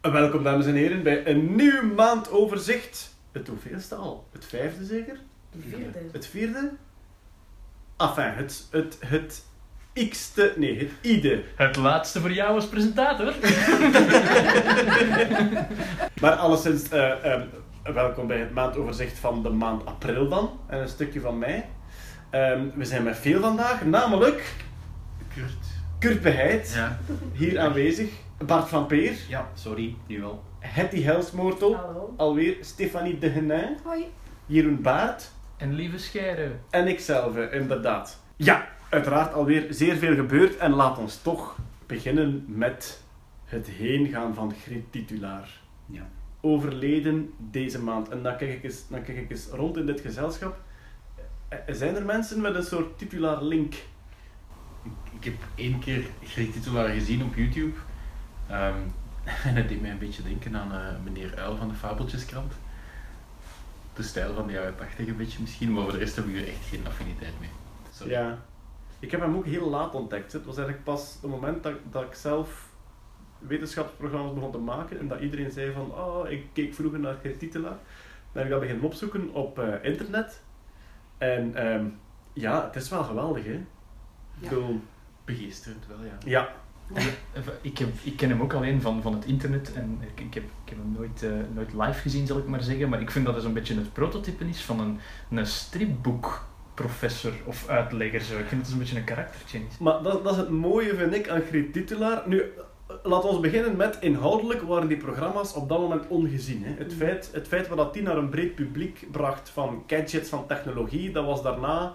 Welkom dames en heren bij een nieuw maandoverzicht. Het hoeveelste al? Het vijfde zeker? Vierde. Het vierde? Enfin, het, het, het x-te, nee, het ide. Het laatste voor jou als presentator. Maar alleszins, eh, ehm, welkom bij het maandoverzicht van de maand april dan. En een stukje van mei. Ehm, we zijn met veel vandaag, namelijk Kurt. Kurt Beheid, Ja. hier aanwezig. Bart van Peer, Ja, sorry, nu wel. Hetty Helsmoortel, Hallo. alweer Stefanie de Genin, Hoi. Jeroen Baart En lieve Scheire. en ikzelf, eh, inderdaad. Ja, uiteraard alweer zeer veel gebeurd en laat ons toch beginnen met het heengaan van Griet Titulaar. Ja. Overleden deze maand. En dan kijk ik eens, dan kijk ik eens rond in dit gezelschap. Eh, Zijn er mensen met een soort titulaar link? Ik, ik heb één keer Greet Titulaar gezien op YouTube. Ehm, en het deed mij een beetje denken aan eh, meneer Uil van de Fabeltjeskrant. De stijl van de jaren 80 een beetje misschien, maar voor de rest heb ik er echt geen affiniteit mee. Sorry. Ja. Ik heb hem ook heel laat ontdekt. Het was eigenlijk pas het moment dat, dat ik zelf wetenschapsprogramma's begon te maken en dat iedereen zei van, oh, ik keek vroeger naar Geert Titelaar. Dan heb ik dat beginnen opzoeken op eh, internet. En ehm, ja, het is wel geweldig, hè? Ik Ja. bedoel, Begeesterend wel, ja. ja. Ik, heb, ik ken hem ook alleen van, van het internet en ik, ik, heb, ik heb hem nooit, eh, nooit live gezien, zal ik maar zeggen. Maar ik vind dat hij zo'n beetje het prototype is van een, een stripboekprofessor of uitlegger. Zo. Ik vind dat het een beetje een karaktertje is. Maar dat, dat is het mooie, vind ik, aan Griet Titelaar. Nu, laten we beginnen met inhoudelijk waren die programma's op dat moment ongezien. Hè. Het, Mhm. feit, het feit wat dat die naar een breed publiek bracht van gadgets, van technologie, dat was daarna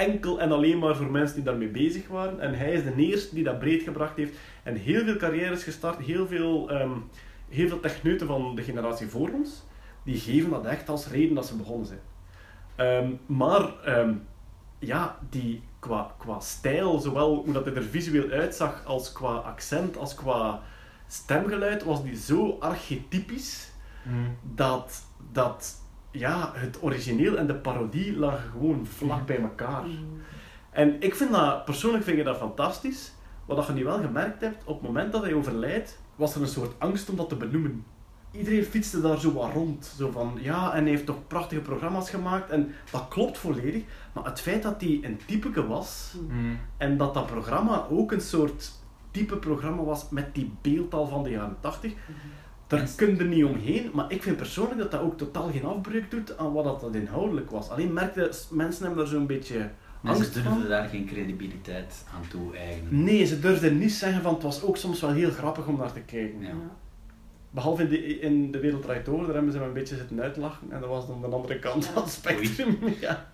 enkel en alleen maar voor mensen die daarmee bezig waren. En hij is de eerste die dat breed gebracht heeft en heel veel carrières gestart, heel veel, ehm, heel veel techneuten van de generatie voor ons, die geven dat echt als reden dat ze begonnen zijn. Ehm, maar ehm, ja, die qua, qua stijl, zowel hoe dat hij er visueel uitzag, als qua accent, als qua stemgeluid, was die zo archetypisch dat, dat ja, het origineel en de parodie lagen gewoon vlak bij elkaar. Mm. En ik vind dat, persoonlijk vind ik dat fantastisch. Wat dat je nu wel gemerkt hebt, op het moment dat hij overlijdt, was er een soort angst om dat te benoemen. Iedereen fietste daar zo wat rond. Zo van, ja, en hij heeft toch prachtige programma's gemaakt. En dat klopt volledig. Maar het feit dat hij een typeke was, en dat dat programma ook een soort type programma was met die beeldtaal van de jaren 80, daar kun je er niet omheen. Maar ik vind persoonlijk dat dat ook totaal geen afbreuk doet aan wat dat, dat inhoudelijk was. Alleen merkte, mensen hebben daar zo'n beetje angst van. durfden daar geen credibiliteit aan toe-eigenen. Nee, ze durfden niet zeggen van het was ook soms wel heel grappig om naar te kijken. Ja. Behalve in de, in de Wereld Draait Door, daar hebben ze me een beetje zitten uitlachen. En dat was dan de andere kant van het spectrum. Ja.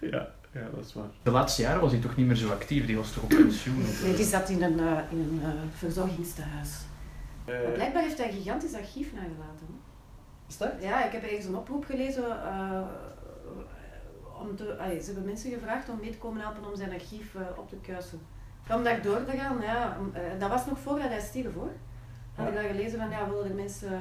Ja, ja, dat is waar. De laatste jaren was hij toch niet meer zo actief, die was toch op pensioen? Nee, die zat in een, eh, in een eh, verzorgingstehuis. Maar Eh, blijkbaar heeft hij een gigantisch archief nagelaten. hè. is dat? Ja, ik heb ergens een oproep gelezen. eh, om te, allee, ze hebben mensen gevraagd om mee te komen helpen om zijn archief eh, op te kuisen. Om daar door te gaan, ja, dat was nog voordat hij stierf hoor. Had ik daar gelezen van, ja, willen er mensen...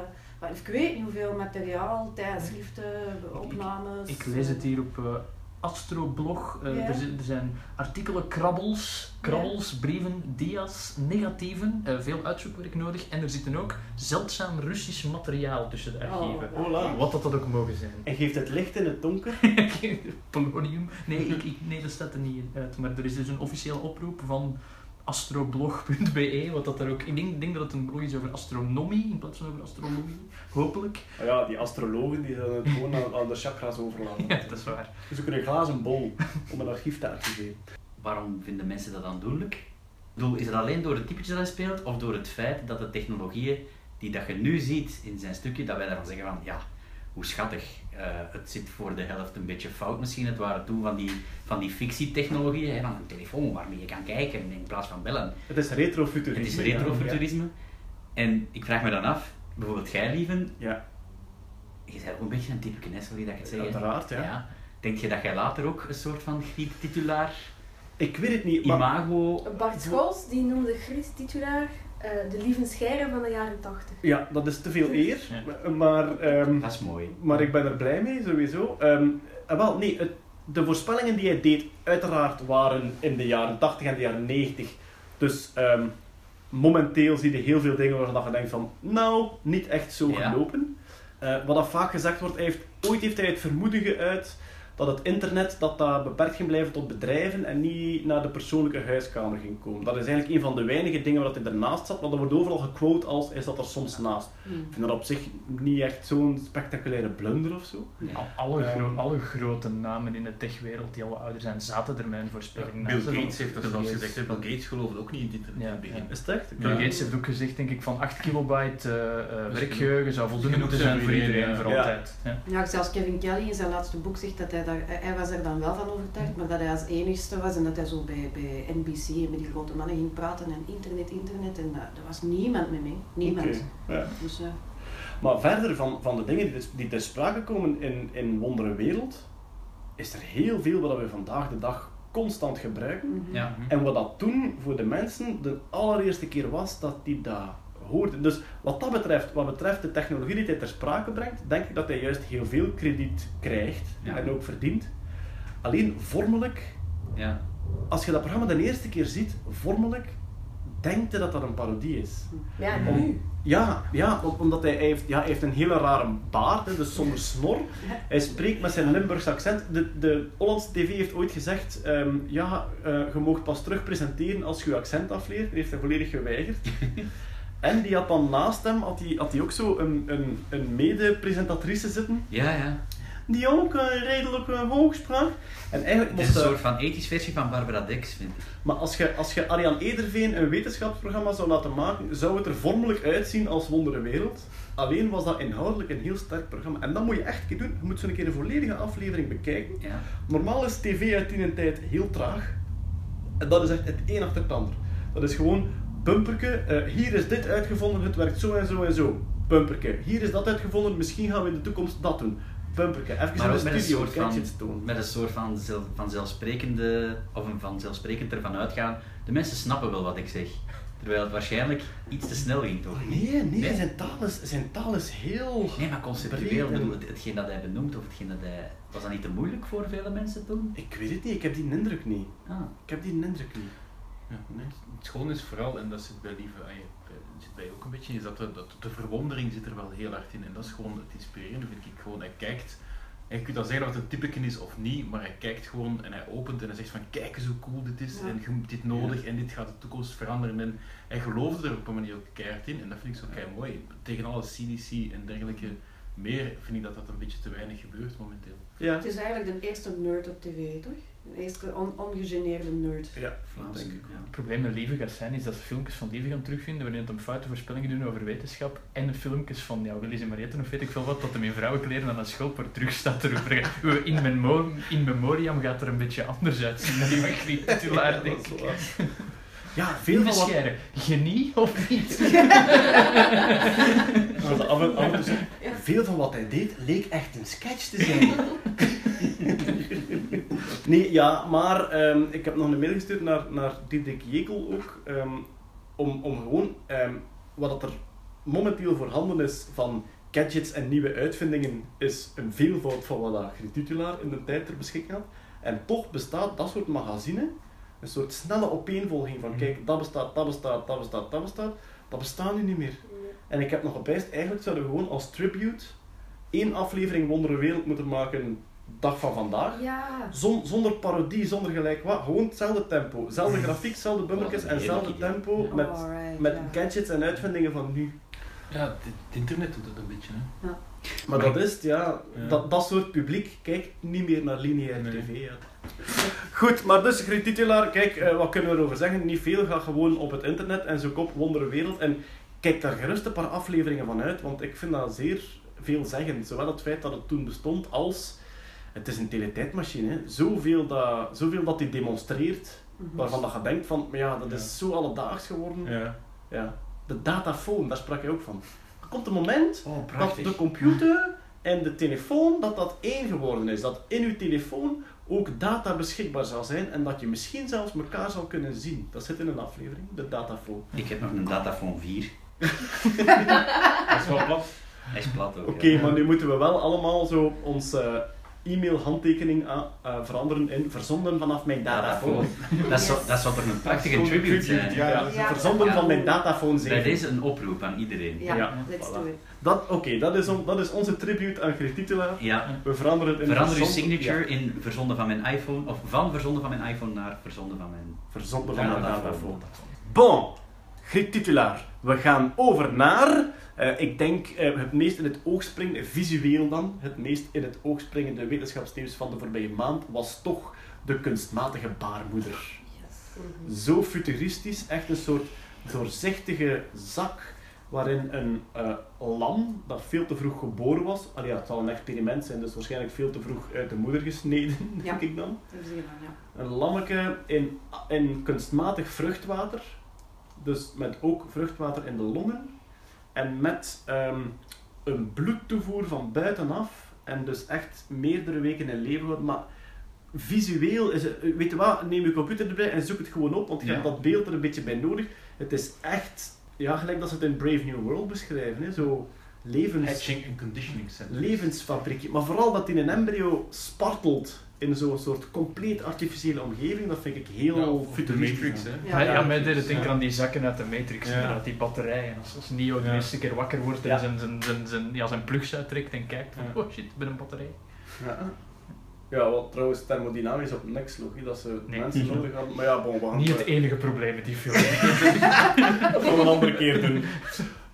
ik weet niet hoeveel materiaal, tijdschriften, opnames... Ik lees het hier op Astroblog. Eh, er, zijn, er zijn artikelen, krabbels, krabbels, brieven, dia's, negatieven, eh, veel uitzoekwerk nodig. En er zitten ook zeldzaam Russisch materiaal tussen de archieven. Oh, Hola. Wat dat, dat ook mogen zijn. En geeft het licht in het donker? Polonium. Nee, ik, ik, nee, dat staat er niet in uit. Maar er is dus een officiële oproep van astroblog.be. Wat dat er ook. Ik denk, denk dat het een blog is over astronomie in plaats van over astrologie. Hopelijk. Oh ja, die astrologen die zullen het gewoon aan, aan de chakras overlaten. Ja, dat is waar. We zoeken een glazen bol om een archief te archiveren. Waarom vinden mensen dat aandoenlijk? Bedoel, is het alleen door het typetje dat hij speelt, of door het feit dat de technologieën die dat je nu ziet in zijn stukje, dat wij daarvan zeggen van, ja, hoe schattig. Eh, het zit voor de helft een beetje fout misschien. Het waren toen van die, van die fictietechnologieën, hè, van een telefoon waarmee je kan kijken in plaats van bellen. Het is retrofuturisme. Het is retrofuturisme. En ik vraag me dan af, bijvoorbeeld jij, Lieven, Ja, je bent ook een beetje een type kennis, wil je dat ik het ja. zeg? hè? uiteraard, ja. Denk je dat jij later ook een soort van griep-titulaar, Ik weet het niet, maar... imago... Bart Scholz die noemde Griet eh, de lieve scheire van de jaren 80. Ja, dat is te veel eer. Ja. Maar, ehm, Dat is mooi. maar ik ben er blij mee, sowieso. Ehm, eh, wel, nee, het, de voorspellingen die hij deed, uiteraard waren in de jaren 80 en de jaren 90. Dus ehm, momenteel zie je heel veel dingen waarvan je denkt van, nou, niet echt zo Ja. gelopen. Eh, wat dat vaak gezegd wordt, hij heeft, ooit heeft hij het vermoeden geuit dat het internet dat dat beperkt ging blijven tot bedrijven en niet naar de persoonlijke huiskamer ging komen. Dat is eigenlijk een van de weinige dingen waar hij ernaast zat, want dat wordt overal gequote als is dat er soms naast. Hmm. Ik vind dat op zich niet echt zo'n spectaculaire blunder of zo. Al- Alle, gro- Ehm. alle grote namen in de techwereld die al ouder zijn, zaten er met een voorspelling Bill naast. Gates heeft dat zelfs gezegd. Bill Gates geloofde ook niet in het internet Ja, in het begin. ja. Is het echt? Bill Ja. Gates heeft ook gezegd, denk ik, van 8 kilobyte eh, eh, Dus werkgeheugen zou voldoende moeten zijn voor iedereen, iedereen, voor ja. altijd. Ja. Ja, zelfs Kevin Kelly in zijn laatste boek zegt dat hij daar, hij was er dan wel van overtuigd, maar dat hij als enigste was en dat hij zo bij, bij NBC en met die grote mannen ging praten en internet, internet en dat, er was niemand met mee. Niemand. Ja. Dus eh, Maar verder van, van de dingen die, die ter sprake komen in, in Wondere Wereld, is er heel veel wat we vandaag de dag constant gebruiken. mhm. Ja. En wat dat toen voor de mensen de allereerste keer was dat die dat Dus wat dat betreft, wat betreft de technologie die hij ter sprake brengt, denk ik dat hij juist heel veel krediet krijgt Ja. en ook verdient. Alleen vormelijk, Ja. als je dat programma de eerste keer ziet, vormelijk, denkt je dat dat een parodie is. Ja, Om-. Ja, ja om- omdat hij, hij heeft, ja, hij heeft een hele rare baard, dus zonder snor. Hij spreekt met zijn Limburgs accent. De, de Hollandse TV heeft ooit gezegd, ehm, ja, eh, je mag pas terug presenteren als je je accent afleert. Dat heeft hij volledig geweigerd. en die had dan naast hem, had hij, had hij ook zo een, een, een mede-presentatrice zitten, Ja, ja. die ook eh, redelijk eh, hoog sprak. En eigenlijk Het is een soort van ethisch versie van Barbara Dex, vind ik. maar als je, als je Arjan Ederveen een wetenschapsprogramma zou laten maken, zou het er vormelijk uitzien als Wondere Wereld. Alleen was dat inhoudelijk een heel sterk programma. En dat moet je echt een keer doen. Je moet zo'n keer een volledige aflevering bekijken. Ja. Normaal is tv uit die tijd heel traag. En dat is echt het een achter het ander. Dat is gewoon bumperke. eh, hier is dit uitgevonden, het werkt zo en zo en zo. Bumperke. Hier is dat uitgevonden, misschien gaan we in de toekomst dat doen. Bumperke. Even Maar in de met een studio, soort van, met een soort van zel- vanzelfsprekende, of een vanzelfsprekend ervan uitgaan. De mensen snappen wel wat ik zeg. Terwijl het waarschijnlijk iets te snel ging, toch? Nee, nee, Nee? Zijn, taal is, zijn taal is heel... Nee, maar conceptueel, bedoel, het, hetgeen dat hij benoemt, of hetgeen dat hij... Was dat niet te moeilijk voor vele mensen toen? Ik weet het niet, ik heb die indruk niet. Ah. Ik heb die indruk niet. Ja, nee, het schoon is vooral, en dat zit bij Lieve, ah, je- bij- zit bij ook een beetje, is dat de, dat de verwondering zit er wel heel hard in. En dat is gewoon het inspirerende, vind ik gewoon. Hij kijkt, en je kunt dan zeggen dat het een typeken is of niet, maar hij kijkt gewoon en hij opent en hij zegt van kijk eens hoe cool dit is Ja. en je hebt dit nodig en dit gaat de toekomst veranderen. En hij geloofde er op een manier ook keihard in en dat vind ik zo kei mooi. Tegen alle CDC en dergelijke meer vind ik dat dat een beetje te weinig gebeurt momenteel. Ja. Het is eigenlijk de eerste nerd op tv, toch? De eerste on ongegeneerde nerd. Ja, Vlaams. denk ik. Het probleem met Lieve gaat zijn is dat ze filmpjes van Lieve gaan terugvinden waarin het om foute voorspellingen doen over wetenschap en filmpjes van ja, Willis en Mariette of weet ik veel wat, dat hem in vrouwenkleren aan een schulper terug staat erover. In, memo in memoriam gaat er een beetje anders uitzien dan die titulaar, denk dat is ik. Ja, veel wat... Scheire, genie of niet? Als af en- af en toe zeggen, Veel van wat hij deed leek echt een sketch te zijn. nee, ja, maar ehm, ik heb nog een mail gestuurd naar, naar Diederik Jekel ook. ehm, om, om gewoon ehm, wat dat er momenteel voorhanden is van gadgets en nieuwe uitvindingen, is een veelvoud van wat Titulaar in de tijd ter beschikking had. En toch bestaat dat soort magazine, een soort snelle opeenvolging van kijk, dat bestaat, dat bestaat, dat bestaat, dat bestaat. Dat bestaat nu niet meer. En ik heb nog gepijst, eigenlijk zouden we gewoon als tribute één aflevering Wondere Wereld moeten maken, dag van vandaag. Ja. Zon- zonder parodie, zonder gelijk wat. Gewoon hetzelfde tempo. Zelfde grafiek, hetzelfde bumpertjes en dat hetzelfde tempo met, Alright, met ja. gadgets en uitvindingen van nu. Ja, het, internet doet het een beetje. Hè. Maar dat is het, ja, Ja. Dat, dat soort publiek kijkt niet meer naar lineair Nee. tv. Goed, maar dus, Griet Titulaar, kijk, eh, wat kunnen we erover zeggen? Niet veel, ga gewoon op het internet en zoek op Wondere Wereld. En kijk daar gerust een paar afleveringen van uit, want ik vind dat zeer veelzeggend. Zowel het feit dat het toen bestond, als... Het is een teletijdmachine, hè. Zoveel dat, zoveel dat die demonstreert, Mhm. waarvan dat je denkt van, maar ja, dat Ja. is zo alledaags geworden. Ja. Ja. De datafoon, daar sprak hij ook van. Er komt een moment Oh, dat de computer en de telefoon, dat dat één geworden is. Dat in uw telefoon ook data beschikbaar zal zijn en dat je misschien zelfs elkaar zal kunnen zien. Dat zit in een aflevering, de datafoon. Ik heb nog een Dataphone 4. Dat is wel plat. Hij is plat ook. Oké, ja. maar nu moeten we wel allemaal zo ons, eh, e-mail handtekening aan, eh, veranderen in verzonden vanaf mijn datafoon. Dat zou, Yes. dat zou toch een prachtige tribute zijn? Ja, ja, Ja. verzonden Ja. van mijn datafoon Bij 7. deze een oproep aan iedereen. Ja, Ja, let's voilà. do it. Dat, Oké, dat, is on- dat is onze tribute aan. Ja. We veranderen het in Verander uw signature ja, in verzonden van mijn iPhone, of van verzonden van mijn iPhone naar verzonden van mijn... verzonden van mijn datafoon. datafoon. Bon, Greet Titulaar. We gaan over naar, eh, ik denk, eh, het meest in het oog springende, visueel dan, het meest in het oog springende wetenschapsnieuws van de voorbije maand was toch de kunstmatige baarmoeder. Yes. Zo futuristisch, echt een soort doorzichtige zak waarin een eh, lam dat veel te vroeg geboren was, allee, ja, het zal een experiment zijn, dus waarschijnlijk veel te vroeg uit de moeder gesneden, Ja. denk ik dan. Ja. Een lammeke in, in kunstmatig vruchtwater, dus met ook vruchtwater in de longen en met ehm, een bloedtoevoer van buitenaf en dus echt meerdere weken in leven houden. Maar visueel is het, weet je wat, neem je computer erbij en zoek het gewoon op, want je Ja. hebt dat beeld er een beetje bij nodig. Het is echt, ja, gelijk dat ze het in Brave New World beschrijven, hè, zo levens Hatching and conditioning center. levensfabriekje. Maar vooral dat in een embryo spartelt in zo'n soort compleet artificiële omgeving, dat vind ik heel Ja, de futuristisch. Matrix, hè. Ja. Ja, ja, mij deed het denken aan die zakken uit de Matrix, Ja. die batterijen. Als, als Neo de eerste keer wakker wordt en Ja. zijn, zijn, zijn, zijn, ja, zijn plugs uittrekt en kijkt van, Ja. oh shit, ik ben een batterij. Ja. Ja, wat trouwens thermodynamisch op niks sloeg, hè, dat ze Nee. mensen nodig hadden. Maar ja, bon, we gaan Niet het het enige probleem met die film. dat gaan we een andere keer doen.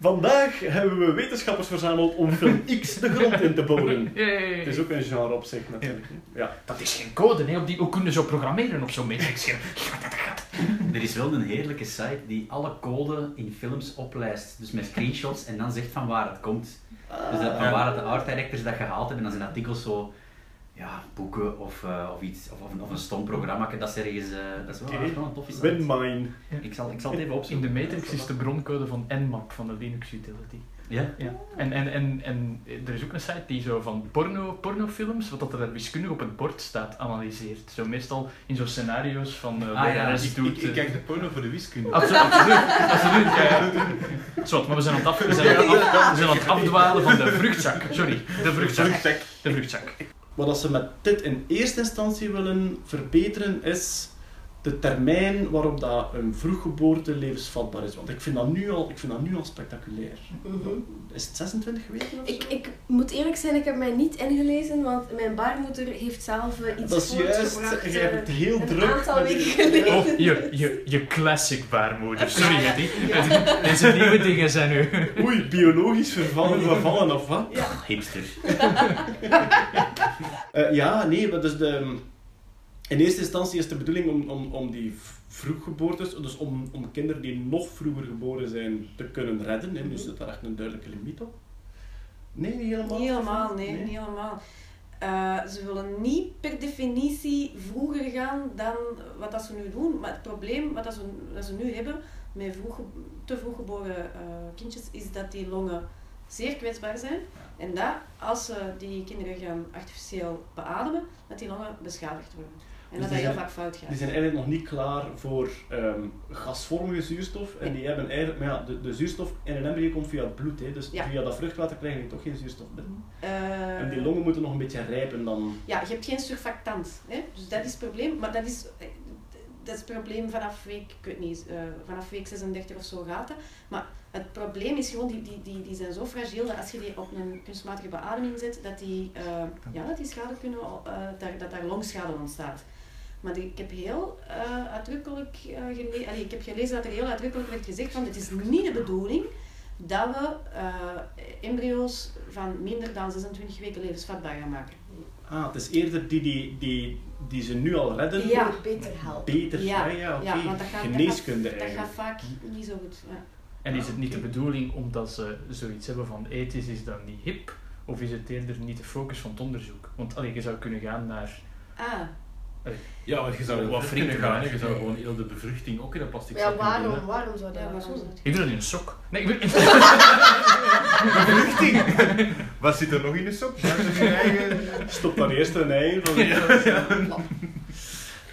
Vandaag hebben we wetenschappers verzameld om film X de grond in te boren. Het is ook een genre op zich natuurlijk. Ja. Dat is geen code, hè, op die, hoe kunnen zo programmeren op zo'n Matrix scherm? Er is wel een heerlijke site die alle code in films oplijst, dus met screenshots en dan zegt van waar het komt. Dus dat, van Ja. waar het de art directors dat gehaald hebben, en dan zijn artikels zo, ja, boeken of, eh, of iets, of, of, een, of een stom programma, dat is ergens, eh, dat is wel, is wel een toffe site. Windmine. Ik zal, ik zal het even In opzoeken. de Matrix is de broncode van Nmap, van de Linux utility. Ja? Ja. En, en, en, en er is ook een site die zo van porno, pornofilms, wat dat er daar wiskundig op een bord staat, analyseert. Zo meestal in zo'n scenario's van uh, Ah, ja, Ik, doet... ik, ik eh, kijk de porno voor de wiskunde. Absoluut, absoluut, absoluut. Ja, ja. Zwart, maar we zijn aan het, af, we zijn aan het, af- we zijn aan het afdwalen van de vruchtzak. Sorry, de vruchtzak. De vruchtzak. Wat ze met dit in eerste instantie willen verbeteren is de termijn waarop dat een vroeggeboorte levensvatbaar is. Want ik vind dat nu al, ik vind dat nu al spectaculair. Mhm. Is het 26 weken of Ik, zo? ik moet eerlijk zijn, ik heb mij niet ingelezen, want mijn baarmoeder heeft zelf eh, iets dat is juist, je hebt het eh, heel een druk. aantal met weken geleden. Oh, je, je, je classic baarmoeder. Sorry, Ja, ja. Hetty. Deze nieuwe dingen zijn nu... Oei, biologisch vervallen, vervallen of wat? Ja. Hipster. Eh, ja, nee, maar dus de, in eerste instantie is de bedoeling om, om, om die vroeggeboortes, dus om, om kinderen die nog vroeger geboren zijn, te kunnen redden. Hè. Nu zit daar echt een duidelijke limiet op. Nee, niet helemaal. Niet helemaal, nee, niet helemaal. Eh, ze willen niet per definitie vroeger gaan dan wat dat ze nu doen. Maar het probleem wat dat ze, dat ze nu hebben met vroeg, te vroeg geboren eh, kindjes, is dat die longen zeer kwetsbaar zijn. En dat als ze die kinderen gaan artificieel beademen, dat die longen beschadigd worden. En Dus dat die dat heel zijn- vaak fout gaat. Die zijn eigenlijk nog niet klaar voor ehm, gasvormige zuurstof. En die hebben eigenlijk, maar ja, de, de zuurstof in een embryo komt via het bloed. Hè. Dus Ja. via dat vruchtwater krijgen die toch geen zuurstof binnen. Eh, En die longen moeten nog een beetje rijpen dan. Ja, je hebt geen surfactant. Hè? Dus dat is het probleem. Maar dat is, dat is het probleem vanaf week, ik weet niet, eh, vanaf week 36 of zo gaat het. Maar het probleem is gewoon, die, die, die, die zijn zo fragiel dat als je die op een kunstmatige beademing zet, dat die, eh, ja, dat die schade kunnen, daar, dat daar longschade ontstaat. Maar die- ik heb heel eh, uitdrukkelijk eh, gelezen, ik heb gelezen dat er heel uitdrukkelijk werd gezegd van het is niet de bedoeling dat we eh, embryo's van minder dan 26 weken levensvatbaar gaan maken. Ah, het is eerder die, die, die, die ze nu al redden. Ja, beter helpen. Beter. Ja, Ja, ja, oké. ja, want dat gaat- dat Geneeskunde Dat eigenlijk. gaat vaak niet zo goed. Ja. En is het niet de bedoeling omdat ze zoiets hebben van ethisch is dat niet hip? Of is het eerder niet de focus van het onderzoek? Want allee, je zou kunnen gaan naar... Ah, Ja, maar je zou Wat wat vrienden gaan. Je zou gewoon heel de bevruchting ook in een plastic Ja, zak doen, waarom, waarom zou dat ja, ja, zo? Ik doe dat in een sok. Nee, ik wil... Bevruchting! Wat zit er nog in de sok? Er eigen... Stop dan eerst een ei. Van...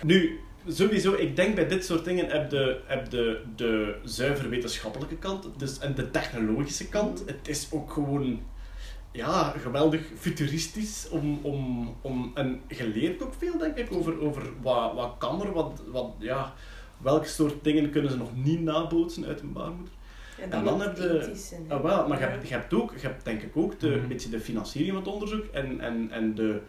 Nu, sowieso, ik denk bij dit soort dingen heb de, heb de, de zuiver wetenschappelijke kant dus, en de technologische kant. Het is ook gewoon... ja, geweldig futuristisch. Om, om, om, en je leert ook veel, denk ik, over, over wat, wat kan er, wat, wat, ja, welke soort dingen kunnen ze nog niet nabootsen uit een baarmoeder. En En dan heb je- Ah, wel, maar je Ja. hebt, je hebt ook, je hebt denk ik ook de, Mhm. een beetje de financiering van het onderzoek en, en, en de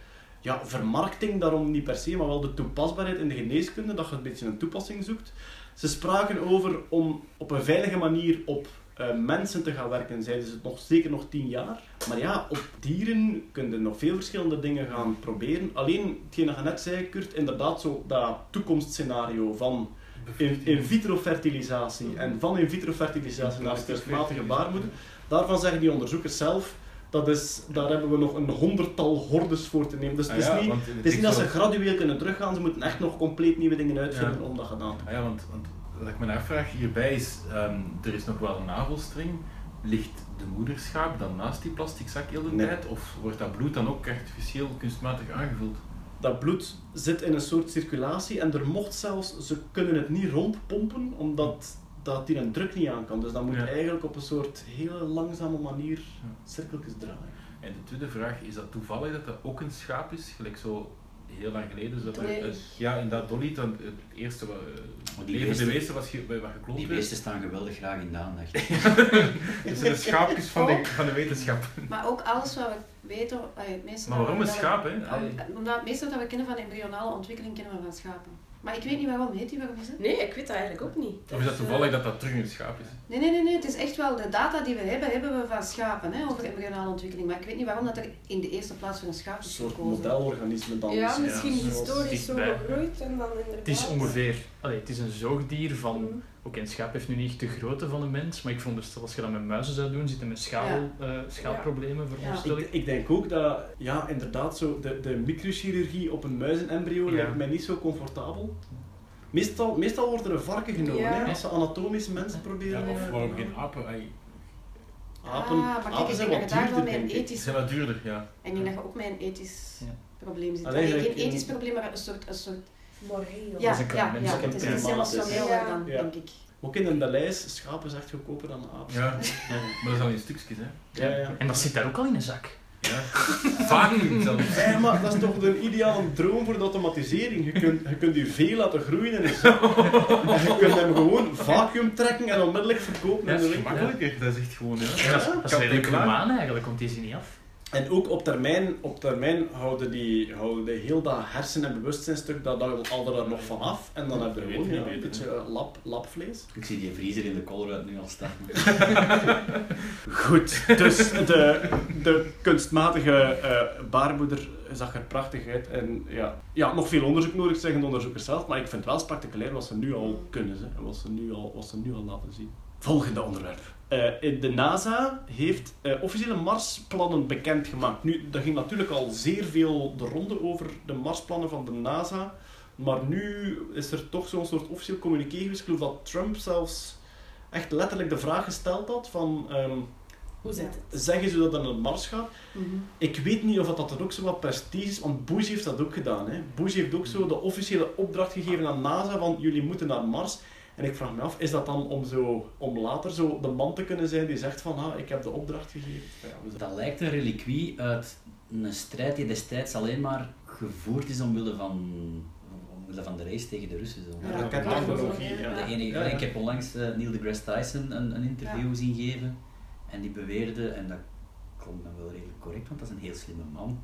ja, vermarkting daarom niet per se, maar wel de toepasbaarheid in de geneeskunde, dat je een beetje een toepassing zoekt. Ze spraken over om op een veilige manier op eh, mensen te gaan werken, zeiden ze nog, zeker nog tien jaar. Maar ja, op dieren kun je nog veel verschillende dingen gaan proberen. Alleen, hetgeen dat je net zei, Kurt, inderdaad zo dat toekomstscenario van in, in vitro fertilisatie en van in vitro fertilisatie naar kunstmatige baarmoeder, daarvan zeggen die onderzoekers zelf, dat is, daar hebben we nog een honderdtal hordes voor te nemen. Dus het is Ah ja, niet, het is niet dat ze gradueel kunnen teruggaan, ze moeten echt nog compleet nieuwe dingen uitvinden Ja. om dat gedaan te Ah ja, want, want wat ik me afvraag hierbij is, ehm, er is nog wel een navelstreng. Ligt de moederschaap dan naast die plastic zak heel de Nee. tijd? Of wordt dat bloed dan ook artificieel kunstmatig aangevuld? dat bloed zit in een soort circulatie en er mocht zelfs, ze kunnen het niet rondpompen omdat dat die een druk niet aan kan. Dus dat moet Ja. eigenlijk op een soort hele langzame manier cirkeltjes draaien. En de tweede vraag, is dat toevallig dat dat ook een schaap is? Gelijk zo heel lang geleden. dat er- eh, ja, in dat Dolly, dan het eerste wat, eh, Maar die levende beesten- wezen was ge, wat gekloond Die werd. beesten staan geweldig graag in de aandacht. Dat zijn de schaapjes van de, van de wetenschap. Maar ook alles wat we weten, allee, het meeste Maar waarom een schaap, hè? Omdat het meeste dat we kennen van embryonale ontwikkeling kennen we van schapen. Maar ik weet niet waarom, weet u waarom is het? Nee, ik weet dat eigenlijk ook niet. Of is dat toevallig eh, dat dat terug een schaap is? Nee, nee, nee, nee, het is echt wel de data die we hebben, hebben we van schapen hè, over embryonale ontwikkeling. Maar ik weet niet waarom dat er in de eerste plaats voor een schaap Een is soort gekozen. modelorganisme dan. Ja, misschien. historisch zo dichtbij. gegroeid en dan inderdaad... Het is ongeveer, allee, het is een zoogdier van, Mm. Oké, een schaap heeft nu niet de grootte van een mens, maar ik veronderstel als je dat met muizen zou doen, zitten met schaal, eh, schaalproblemen, veronderstel ik. Ik, ik denk ook dat, ja, inderdaad, zo de, de microchirurgie op een muizenembryo Ja. lijkt mij niet zo comfortabel. Meestal, meestal wordt er een varken genomen, Ja. hè, als ze anatomisch mensen Ja, proberen. of eh, waarom geen apen? Apen, ah, maar kijk, ik zijn denk dat je daar wel met een ethisch... zijn wat duurder, ja. Ik denk dat je ook met een ethisch Ja. probleem zit. Allee, geen in- ethisch probleem, maar een soort... Een soort Moreel. ja, is een ja, ja, een het is iets emotioneler dan, Ja. denk ik. Ook in de lijst, schapen is echt goedkoper dan apen. Ja, maar dat is al in stukjes, hè. Ja, ja. En dat zit daar ook al in een zak. Ja. Vaak zelfs. Ja, maar dat is toch de ideale droom voor de automatisering. Je kunt, je kunt je vee laten groeien in een zak. En je kunt hem gewoon vacuüm trekken en onmiddellijk verkopen Ja, in dat de is gemakkelijker. Dat is echt gewoon, ja. Dat is, dat redelijk humaan eigenlijk, want die is niet af. En ook op termijn, op termijn houden die houden die heel dat hersen- en bewustzijnstuk, dat, dat haalde er nog van af. En dan heb je gewoon ja, een beetje lap, lapvlees. Ik zie die vriezer in de koolruit nu al staan. Goed, dus de, de kunstmatige eh, baarmoeder zag er prachtig uit. En ja, ja, nog veel onderzoek nodig, zeggen de onderzoekers zelf. Maar ik vind het wel spectaculair wat ze nu al kunnen. Hè, en wat, ze nu al, wat ze nu al laten zien. Volgende onderwerp. Eh, de NASA heeft eh, officiële Marsplannen bekendgemaakt. Nu, er ging natuurlijk al zeer veel de ronde over de Marsplannen van de NASA. Maar nu is er toch zo'n soort officieel communiqué geweest. Ik geloof dat Trump zelfs echt letterlijk de vraag gesteld had van... ehm, Hoe zit het? zeggen ze dat het naar Mars gaat? Mhm. Ik weet niet of dat, dat ook zo wat prestige is, want Bush heeft dat ook gedaan. Hè. Bush heeft ook zo de officiële opdracht gegeven aan NASA van jullie moeten naar Mars. En ik vraag me af, is dat dan om, zo, om later zo de man te kunnen zijn die zegt van ah, ik heb de opdracht gegeven? Ja, Dat lijkt een reliquie uit een strijd die destijds alleen maar gevoerd is omwille van, omwille van de race tegen de Russen. Zo. Ja. De enige, Ja, ja. Ik heb onlangs eh, Neil deGrasse Tyson een, een interview Ja. zien geven en die beweerde, en dat klopt dan wel redelijk correct, want dat is een heel slimme man,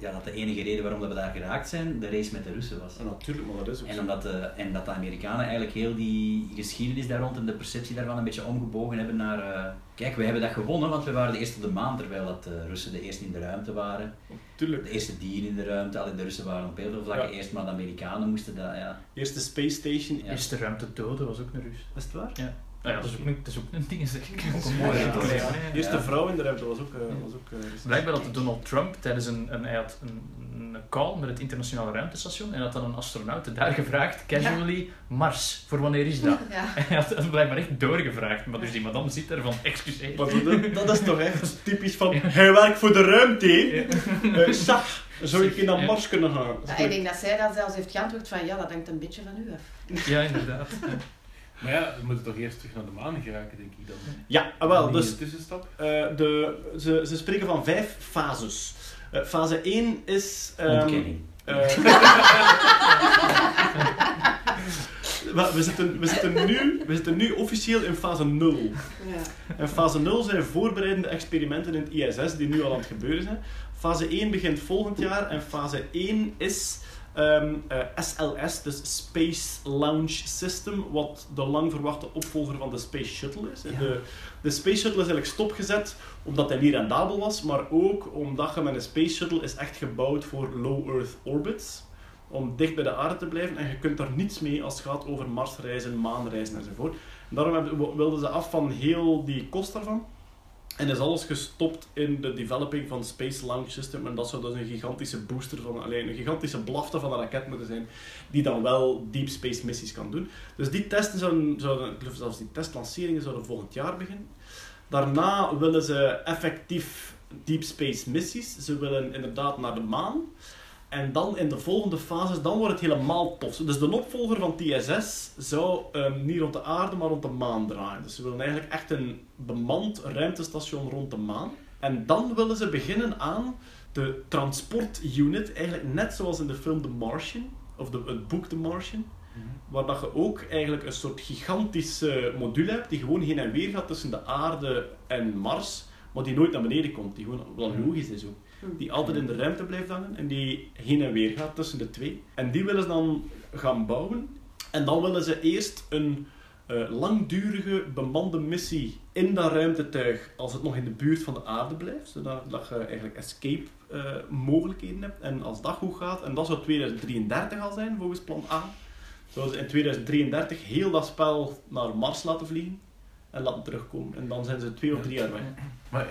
ja, dat de enige reden waarom dat we daar geraakt zijn, de race met de Russen was. Ja, natuurlijk, maar dat is ook En, omdat de, en dat de Amerikanen eigenlijk heel die geschiedenis daar rond en de perceptie daarvan een beetje omgebogen hebben naar... eh, kijk, wij hebben dat gewonnen, want we waren de eerste op de maan, terwijl dat de Russen de eerste in de ruimte waren. Tuurlijk. De eerste dieren in de ruimte, allee, de Russen waren op heel veel vlakken Ja. eerst, maar de Amerikanen moesten dat, ja. Eerste Space Station. Ja. Eerste ruimte doden was ook een Rus. Is het waar? Ja. Nou ja, dat is ook een, dat is ook een ding, zeg ik. Ook een Ja, mooi ja. hè. Eerste Ja. vrouw in de ruimte was ook... eh, was ook eh, Blijkbaar had Donald Trump tijdens een, een, hij had een, een call met het internationale ruimtestation en had dan een astronaut daar gevraagd, casually, Mars, voor wanneer is dat? Ja. En hij had dat blijkbaar echt doorgevraagd, maar dus die madame zit daar van, excuseer. Dat, dat is toch echt typisch van, hij werkt voor de ruimte? Eh, Zag, zou ik naar Ja. Mars kunnen gaan? Ja, ik denk dat zij dat zelfs heeft geantwoord van ja, dat hangt een beetje van u af. Ja, inderdaad. Maar ja, we moeten toch eerst terug naar de maan geraken, denk ik dan. Ja, ah, wel, dus een tussenstap. eh, de, ze, ze spreken van vijf fases. Eh, fase 1 is... ehm, Ontkenning. eh, Wel, we, zitten, we, zitten nu, we zitten nu officieel in fase 0. Ja. En fase 0 zijn voorbereidende experimenten in het ISS die nu al aan het gebeuren zijn. Fase 1 begint volgend jaar en fase 1 is ehm, eh, SLS, dus Space Launch System, wat de lang verwachte opvolger van de Space Shuttle is. De, de Space Shuttle is eigenlijk stopgezet omdat hij niet rendabel was, maar ook omdat je met een Space Shuttle is echt gebouwd voor low Earth orbits. Om dicht bij de aarde te blijven en je kunt daar niets mee als het gaat over Marsreizen, maanreizen enzovoort. En daarom hebben- wilden ze af van heel die kost daarvan. En is alles gestopt in de developing van Space Launch System. En dat zou dus een gigantische booster van, alleen een gigantische blafte van een raket moeten zijn, die dan wel deep space missies kan doen. Dus die testen zouden, zouden zelfs die testlanceringen zouden volgend jaar beginnen. Daarna willen ze effectief deep space missies. Ze willen inderdaad naar de maan. En dan in de volgende fases, dan wordt het helemaal tof. Dus de opvolger van TSS zou ehm, niet rond de aarde, maar rond de maan draaien. Dus ze willen eigenlijk echt een bemand ruimtestation rond de maan. En dan willen ze beginnen aan de transportunit, eigenlijk net zoals in de film The Martian, of de, het boek The Martian. Waar dat je ook eigenlijk een soort gigantische module hebt die gewoon heen en weer gaat tussen de aarde en Mars, maar die nooit naar beneden komt. Die gewoon, wat logisch is ook. Die altijd in de ruimte blijft hangen en die heen en weer gaat tussen de twee. En die willen ze dan gaan bouwen. En dan willen ze eerst een eh, langdurige bemande missie in dat ruimtetuig als het nog in de buurt van de aarde blijft. Zodat dat je eigenlijk escape eh, mogelijkheden hebt. En als dat goed gaat, en dat zou 2033 al zijn volgens plan A, zouden ze in 2033 heel dat spel naar Mars laten vliegen en laten terugkomen. En dan zijn ze twee of drie jaar weg. Maar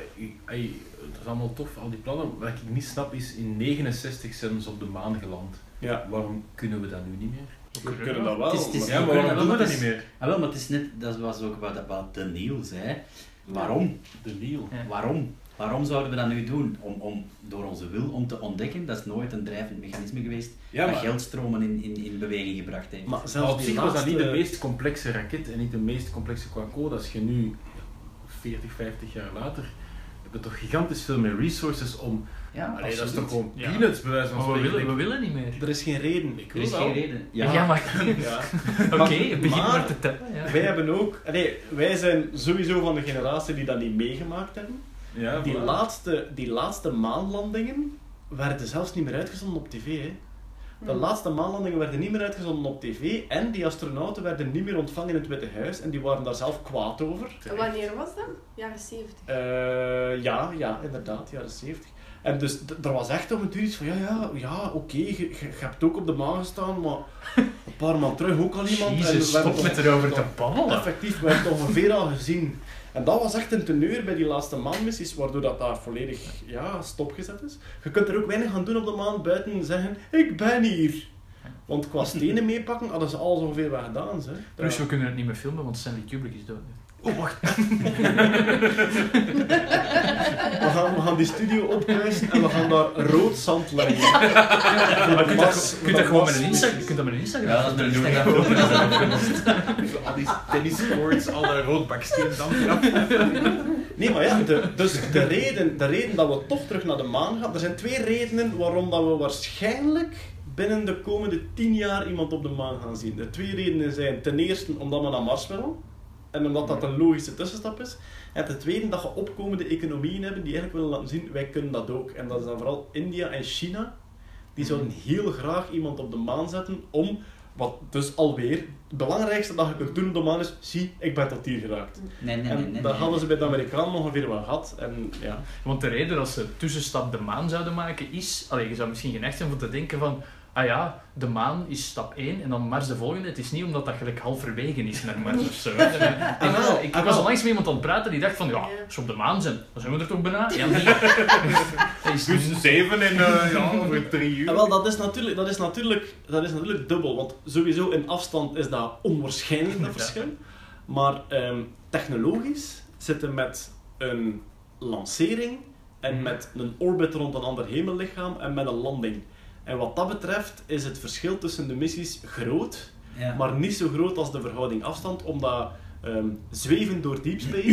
ey, het is allemaal tof, al die plannen. Wat ik niet snap is, in 69 zijn ze op de maan geland. Ja, Waarom kunnen we dat nu niet meer? we kunnen dat wel. Het is- het is- maar- Ja, maar kunnen waarom dat doen we dat niet meer? Ah, wel, maar het is net, dat was ook wat, wat de Niel zei. Waarom? De Neil. Ja. Waarom? Waarom zouden we dat nu doen? Om, om, door onze wil om te ontdekken, dat is nooit een drijvend mechanisme geweest Ja, dat maar- geldstromen in, in, in beweging gebracht heeft. Maar zelfs op zich was dat niet de meest complexe raket en niet de meest complexe qua code. Als je nu 40, 50 jaar later heb je toch gigantisch veel meer resources om. ja, Allee, dat is toch gewoon Ja. peanuts bij wijze van Maar we spreken. willen, we willen niet meer. Er is geen reden. Ik Er is wel. geen reden. Ja, maar Ja. oké, begin maar- maar te tellen. Ja. Wij hebben ook... allee, wij zijn sowieso van de generatie die dat niet meegemaakt hebben. Ja, Die voilà. laatste, die laatste maanlandingen werden zelfs niet meer uitgezonden op tv. Hè. De laatste maanlandingen werden niet meer uitgezonden op tv en die astronauten werden niet meer ontvangen in het Witte Huis en die waren daar zelf kwaad over. En wanneer was dat? Jaren 70. Eh, ja, ja, inderdaad, jaren 70. En dus er was echt om het duur iets van, ja, ja, ja oké, je, je- je hebt ook op de maan gestaan, maar een paar maanden terug ook al iemand. en Jezus, we hebben stop met erover te babbelen. Effectief, we hebben het ongeveer al gezien. En dat was echt een teneur bij die laatste maanmissies, waardoor dat daar volledig ja, stopgezet is. Je kunt er ook weinig aan doen op de maan, buiten zeggen, ik ben hier. Want qua stenen meepakken hadden ze alles ongeveer wel gedaan. Plus, we kunnen het niet meer filmen, want Stanley Kubrick is dood. Oh, wacht. we, gaan, we gaan die studio opkuisen en we gaan daar rood zand leggen. De kun je mas- dat, gewoon met een Instagram, je kunt dat met een Instagram Ja, dat is met een doen. Al die tenniscourts, al dat roodbaksteen dan eraf. Nee, maar ja, de, dus de reden, de reden dat we toch terug naar de maan gaan, er zijn twee redenen waarom dat we waarschijnlijk binnen de komende tien jaar iemand op de maan gaan zien. De twee redenen zijn ten eerste omdat we naar Mars willen, en omdat dat een logische tussenstap is. En ten tweede dat je opkomende economieën hebben die eigenlijk willen laten zien, wij kunnen dat ook. En dat is dan vooral India en China. Die zouden heel graag iemand op de maan zetten om, wat dus alweer, het belangrijkste dat je kunt doen op de maan is, zie, ik ben tot hier geraakt. Nee, nee, nee. En nee, dat hadden ze bij de Amerikanen ongeveer wel gehad. En ja, Want de reden dat ze tussenstap de maan zouden maken is... Allee, je zou misschien geneigd zijn om te denken van... Ah ja, de maan is stap 1 en dan Mars de volgende. Het is niet omdat dat gelijk halverwege is naar Mars of zo. En, eh, ik, Ah, wel, ik ah, was onlangs met iemand aan het praten die dacht van... Ja, als we op de maan zijn, dan zijn we er toch bijna? Ja, nee. Dat is Dus zeven en uh, ja, over drie uur. En wel, dat is, natuurlijk, dat, is natuurlijk, dat is natuurlijk dubbel. Want sowieso in afstand is dat onwaarschijnlijk, dat verschil. Maar ehm, technologisch zitten met een lancering en Mhm. met een orbit rond een ander hemellichaam en met een landing. En wat dat betreft is het verschil tussen de missies groot. Ja. maar niet zo groot als de verhouding afstand, omdat ehm, zweven door deep space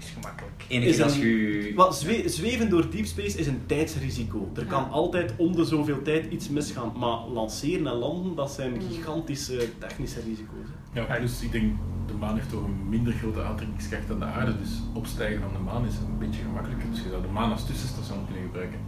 is gemakkelijk. Is keer als je... Wat, zwe- zweven door deep space is een tijdsrisico. Er kan Ja. altijd om de zoveel tijd iets misgaan. Maar lanceren en landen, dat zijn Mm. gigantische technische risico's. hè. Ja, plus ik denk, de maan heeft toch een minder grote aantrekkingskracht dan de aarde, dus opstijgen van de maan is een beetje gemakkelijker. Dus je zou de maan als tussenstation kunnen gebruiken.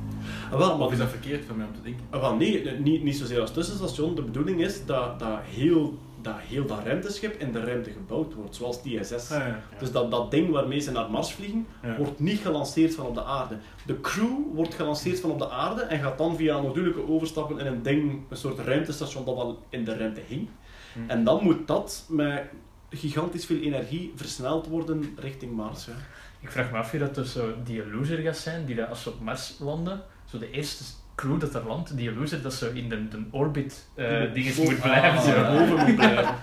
Ah, wel, maar Of is dat verkeerd van mij om te denken? Ah, wel, nee, niet, niet zozeer als tussenstation. De bedoeling is dat, dat, heel, dat heel dat ruimteschip in de ruimte gebouwd wordt, zoals die ISS. Ah, ja. Dus dat, dat ding waarmee ze naar Mars vliegen, Ja. wordt niet gelanceerd van op de aarde. De crew wordt gelanceerd van op de aarde en gaat dan via een module overstappen in een ding, een soort ruimtestation dat al in de ruimte hing. Hm. En dan moet dat met gigantisch veel energie versneld worden richting Mars. Ik vraag me af wie dat dus zo die loser gaat zijn, die dat als ze op Mars landen, zo de eerste crew dat er landt, die loser dat zo in de, de orbit eh dinges moet blijven. Ah, ja. boven moet blijven.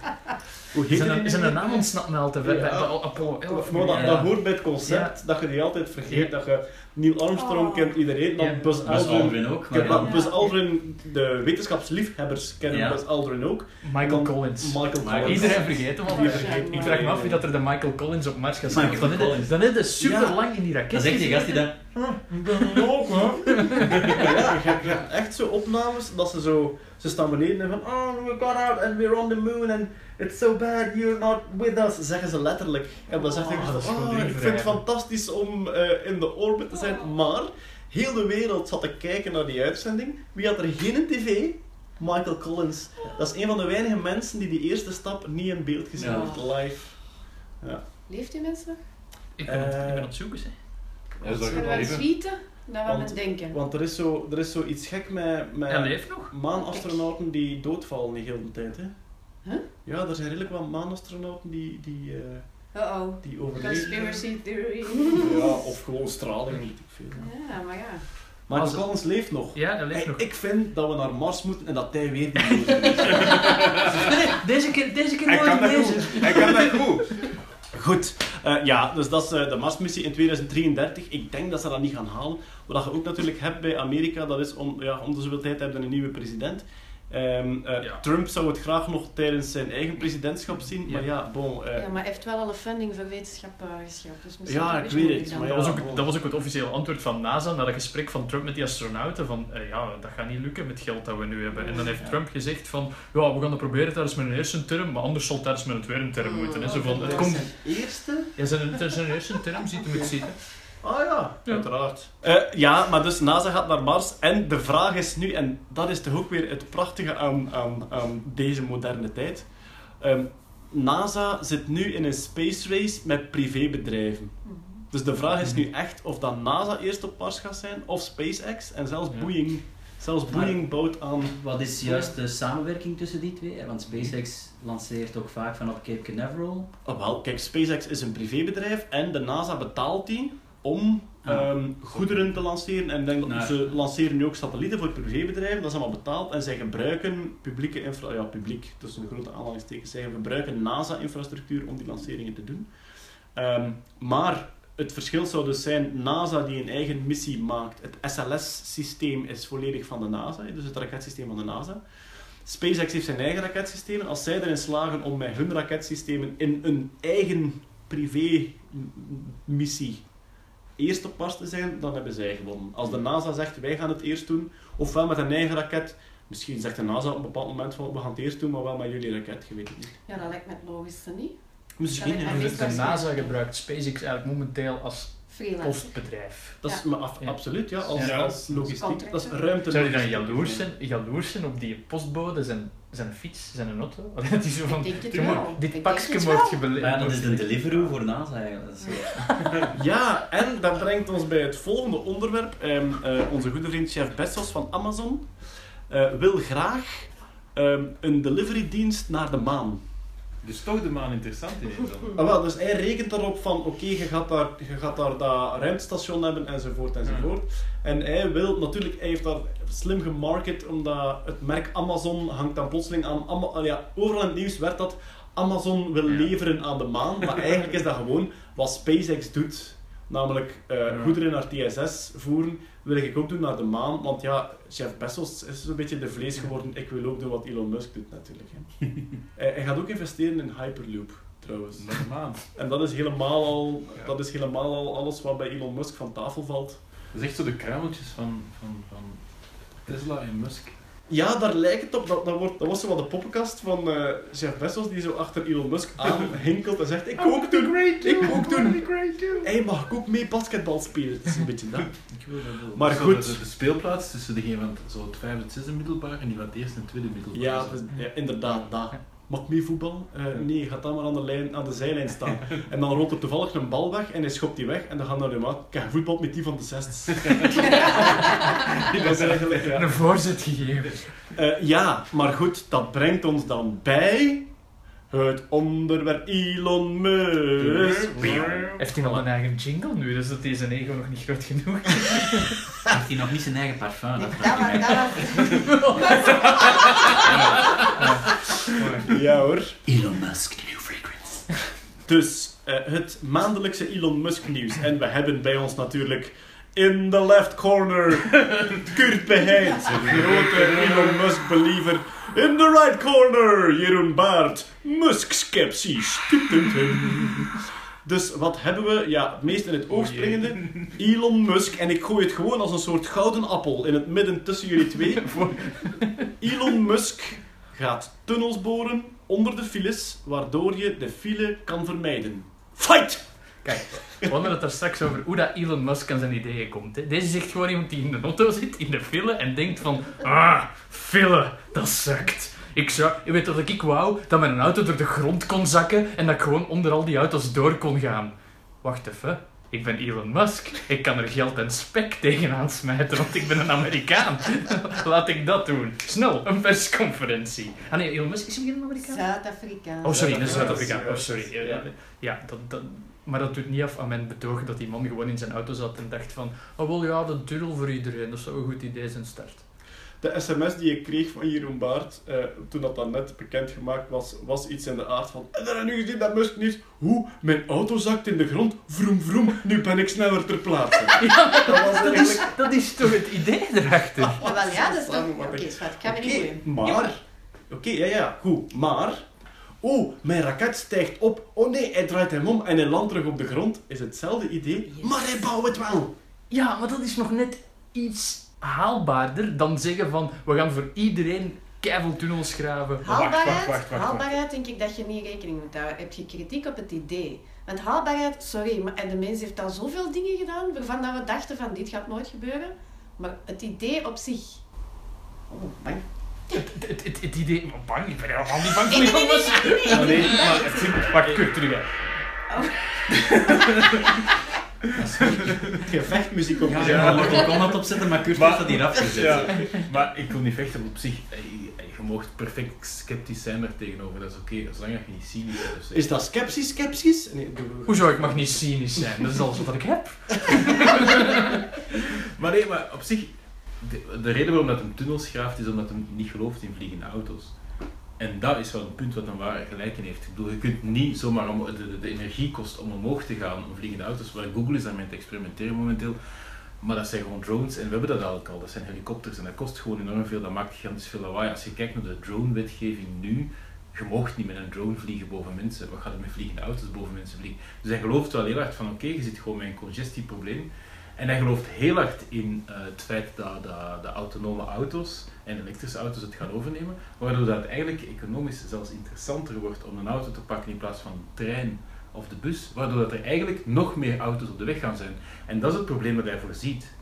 Zijn, zijn nu? naam ontsnapt me al te ver. Ja. Apollo 11. Maar dat, dat hoort bij het concept dat je die altijd vergeet. Ja. Dat je Neil Armstrong Oh. kent iedereen, dan Ja. Buzz Buzz Aldrin. Aldrin ook. Dan, Buzz Aldrin, de wetenschapsliefhebbers kennen Ja. Buzz Aldrin ook. Michael Dan Collins. Michael Collins. Iedereen vergeet hem al. Ik vraag me af wie dat er de Michael Collins op Mars gaat zijn. Michael Dan is Collins. dan is hij super lang in die raket. dan zegt die gast die dat... ja, je hebt- je hebt echt zo opnames dat ze zo, ze staan beneden en van oh we got out and we're on the moon and it's so bad you're not with us, zeggen ze letterlijk. En dan zegt hij Oh, dat is oh, ik vind het fantastisch om eh, in de orbit te zijn, maar heel de wereld zat te kijken naar die uitzending. Wie had er geen tv? Michael Collins. Dat is een van de weinige mensen die die eerste stap niet in beeld gezien Ja. heeft live. Ja. Leeft die mensen nog? Ik ben, het, ik ben Eh, aan het zoeken. Hè. Ja, wel even. weten? Dat we Want- met denken. Want er is, zo, er is zoiets gek met, met Hij leeft nog. maanastronauten die doodvallen de hele tijd. Hè? Huh? Ja, er zijn redelijk wat maanastronauten die, die, eh, Uh-oh. die overleven. Conspiracy theory. Ja, of gewoon straling, weet ik veel. Ja, maar ja. Maar Als- Collins leeft nog. Ja, hij leeft nog. ik vind dat we naar Mars moeten en dat hij weer is. Nee, deze keer, deze keer nooit deze. Hij kan dat goed! Goed, eh, ja, dus dat is eh, de Marsmissie in 2033. Ik denk dat ze dat niet gaan halen. Wat je ook natuurlijk hebt bij Amerika, dat is om, ja, om de zoveel tijd hebben een nieuwe president. Ehm, eh, Ja. Trump zou het graag nog tijdens zijn eigen presidentschap zien, maar ja, bon. eh, ja, maar hij heeft wel al een funding voor wetenschap uh, geschrapt. Dus misschien Ja, ik weet het, maar Dat was, ook, dat was ook het officiële antwoord van NASA na dat gesprek van Trump met die astronauten. Van eh, ja, dat gaat niet lukken met het geld dat we nu hebben. En dan heeft Trump gezegd van ja, we gaan het proberen tijdens mijn eerste term, maar anders zal het tijdens mijn tweede term moeten. hè. Zo van, het dat komt, is zijn eerste? ja, zijn, zijn, zijn eerste term ziet hem het zitten. Ah ja, Ja. uiteraard. Eh, ja, maar dus NASA gaat naar Mars en de vraag is nu, en dat is toch ook weer het prachtige aan, aan, aan deze moderne tijd. Ehm, NASA zit nu in een space race met privébedrijven. Mhm. Dus de vraag is nu echt of dat NASA eerst op Mars gaat zijn of SpaceX en zelfs Ja. Boeing. Zelfs Maar- Boeing bouwt aan. Wat is juist de samenwerking tussen die twee? Want SpaceX lanceert ook vaak van op Cape Canaveral. Oh, wel, kijk, SpaceX is een privébedrijf en de NASA betaalt die om ehm, goederen te lanceren. En denk dat ze lanceren nu ook satellieten voor privébedrijven, dat is allemaal betaald. En zij gebruiken publieke infra... Ja, publiek, tussen grote aanhalingstekens. Zij gebruiken NASA-infrastructuur om die lanceringen te doen. Ehm, maar het verschil zou dus zijn, NASA die een eigen missie maakt. Het SLS-systeem is volledig van de NASA, dus het raketsysteem van de NASA. SpaceX heeft zijn eigen raketsystemen. Als zij erin slagen om met hun raketsystemen in een eigen privé-missie eerst op Mars te zijn, dan hebben zij gewonnen. Als de NASA zegt, wij gaan het eerst doen, ofwel met een eigen raket, misschien zegt de NASA op een bepaald moment van, we gaan het eerst doen, maar wel met jullie raket, je weet het niet. Ja, dat lijkt me het logischste niet. Misschien, Ja, De, NASA gebruikt SpaceX eigenlijk momenteel als. Postbedrijf. Dat is Ja. maar af- Ja. absoluut, ja, als, Ja. als logistiek. Dat is ruimte. Zou je dan jaloers zijn, jaloers zijn op die postbode, zijn, zijn fiets, zijn auto? Dat is zo van, Ik denk het "Doe maar, wel. Ik dit pakje wordt wel." gebeleefd. Ja, dat is de Deliveroo voor NASA eigenlijk. Ja, en dat brengt ons bij het volgende onderwerp. Ehm, eh, onze goede vriend Chef Bezos van Amazon eh, wil graag ehm, een delivery-dienst naar de maan. Dus toch de maan interessant ineens dan. Ah, wel, dus hij rekent erop van, oké, je, gaat daar, je gaat daar dat ruimtestation hebben, enzovoort, enzovoort. En hij wil, natuurlijk, hij heeft daar slim gemarket, omdat het merk Amazon hangt dan plotseling aan, Ama- ah ja, overal in het nieuws werd dat Amazon wil Ja. leveren aan de maan, maar eigenlijk is dat gewoon wat SpaceX doet. namelijk Ja. goederen naar TSS voeren, wil ik ook doen naar de maan. Want ja, Jeff Bezos is zo'n beetje de vlees geworden. Ik wil ook doen wat Elon Musk doet natuurlijk. Hè. hij, hij gaat ook investeren in Hyperloop, trouwens. Normaal. En dat is helemaal al, Ja. dat is helemaal al alles wat bij Elon Musk van tafel valt. Dat is echt zo de kruimeltjes van, van, van Tesla en Musk. Ja, daar lijkt het op. Dat, dat, wordt, dat was zo wat de poppenkast van eh Jeff Bezos die zo achter Elon Musk aanhinkelt en zegt: Ik ook doen, ik ook doen. great too. Hey, mag ik ook mee basketbal spelen? Het is een beetje dat. Ik wil dat wel. Maar Zo goed. De, de speelplaats tussen degene van het- zo het vijfde en het zesde middelbaar en die van het eerste en tweede middelbaar. Ja, ja, inderdaad, dat. Mag mee voetbal? Eh, nee, gaat dan maar aan de, lijn, aan de zijlijn staan. En dan rolt er toevallig een bal weg en hij schopt die weg en dan gaan naar de maat. Kijk, voetbal met die van de zesdes. dat is eigenlijk, ja. Een voorzet gegeven. Eh, ja, maar goed, dat brengt ons dan bij het onderwerp Elon Musk. Heeft hij al een eigen jingle nu? Dus dat is zijn ego nog niet groot genoeg. Heeft hij nog niet zijn eigen parfum? Dat vraag ik. Ja hoor. Elon Musk, the new fragrance. Dus eh, het maandelijkse Elon Musk nieuws. En we hebben bij ons natuurlijk in the left corner Kurt Beheint, grote Elon Musk believer. In the right corner Jeroen Baert, Musk skepsis. Tum, tum, tum. Dus wat hebben we? Ja, het meest in het oog springende. Elon Musk. En ik gooi het gewoon als een soort gouden appel in het midden tussen jullie twee. Elon Musk gaat tunnels boren onder de files, waardoor je de file kan vermijden. Fight! Kijk, we hadden het er straks over hoe dat Elon Musk aan zijn ideeën komt. Hè. Deze zegt gewoon iemand die in de auto zit, in de file, en denkt van... Ah, file, dat sukt. Ik zou... Je weet dat ik wou dat mijn auto door de grond kon zakken en dat ik gewoon onder al die auto's door kon gaan. Wacht even. Ik ben Elon Musk. Ik kan er geld en spek tegenaan smijten, want ik ben een Amerikaan. Laat ik dat doen. Snel, een persconferentie. Ah nee, Elon Musk is hij geen Amerikaan? Zuid-Afrika. Oh, sorry, dat is Zuid-Afrika. Zuid-Afrika. Oh, sorry. Ja, ja dat, dat, maar dat doet niet af aan mijn betoog dat die man gewoon in zijn auto zat en dacht van oh wel ja, de tunnel voor iedereen, dat zou een goed idee zijn start. De sms die ik kreeg van Jeroen Baert, eh, toen dat dan net bekendgemaakt was, was iets in de aard van En dan nu gezien dat Musk niet, hoe, mijn auto zakt in de grond, vroom vroom, nu ben ik sneller ter plaatse. dat was Dat is, eigenlijk... dat is toch het idee erachter? Ja, wel, ja, dat is toch... Oké, schat, ik ga me niet boeien. maar... Oké, ja, ja, goed. Maar... Oh, mijn raket stijgt op. Oh nee, hij draait hem om en hij landt terug op de grond. Is hetzelfde idee, Yes. maar hij bouwt het wel. Ja, maar dat is nog net iets haalbaarder dan zeggen van we gaan voor iedereen keiveel tunnels graven. Haalbaarheid, haalbaarheid denk ik dat je niet rekening moet houden. Heb je kritiek op het idee? Want haalbaarheid, sorry, maar en de mens heeft al zoveel dingen gedaan waarvan dat we dachten van dit gaat nooit gebeuren. Maar het idee op zich... Oh, bang. Het, het, het, het idee... Maar bang, ik ben helemaal niet bang voor Elon Musk. nee, Maar het zit- Wacht, kut, terug hè. gevechtmuziek op Ja, ja, Mortal Kombat opzetten, maar Kurt heeft dat hier afgezet. Ja, maar ik wil niet vechten op zich. Je mag perfect sceptisch zijn daar tegenover, dat is oké, zolang je niet cynisch bent. Is dat skepsis, skepsis? Nee, Hoezo, ik mag niet cynisch zijn, dat is alles wat ik heb. Maar nee, maar op zich, de, de reden waarom dat een tunnels graaft is omdat hij niet gelooft in vliegende auto's. En dat is wel een punt wat een waar gelijk in heeft. Ik bedoel, je kunt niet zomaar om, de, energie kost om omhoog te gaan om vliegende auto's. Waar Google is aan het experimenteren momenteel. Maar dat zijn gewoon drones en we hebben dat eigenlijk al. Dat zijn helikopters en dat kost gewoon enorm veel. Dat maakt gigantisch veel lawaai. Als je kijkt naar de drone-wetgeving nu, je moogt niet met een drone vliegen boven mensen. Wat gaat er met vliegende auto's boven mensen vliegen? Dus hij gelooft wel heel hard van oké, je zit gewoon met een congestieprobleem. En hij gelooft heel hard in eh, het feit dat, dat de autonome auto's en elektrische auto's het gaan overnemen, waardoor dat eigenlijk economisch zelfs interessanter wordt om een auto te pakken in plaats van een trein of de bus, waardoor dat er eigenlijk nog meer auto's op de weg gaan zijn. En dat is het probleem dat hij voorziet.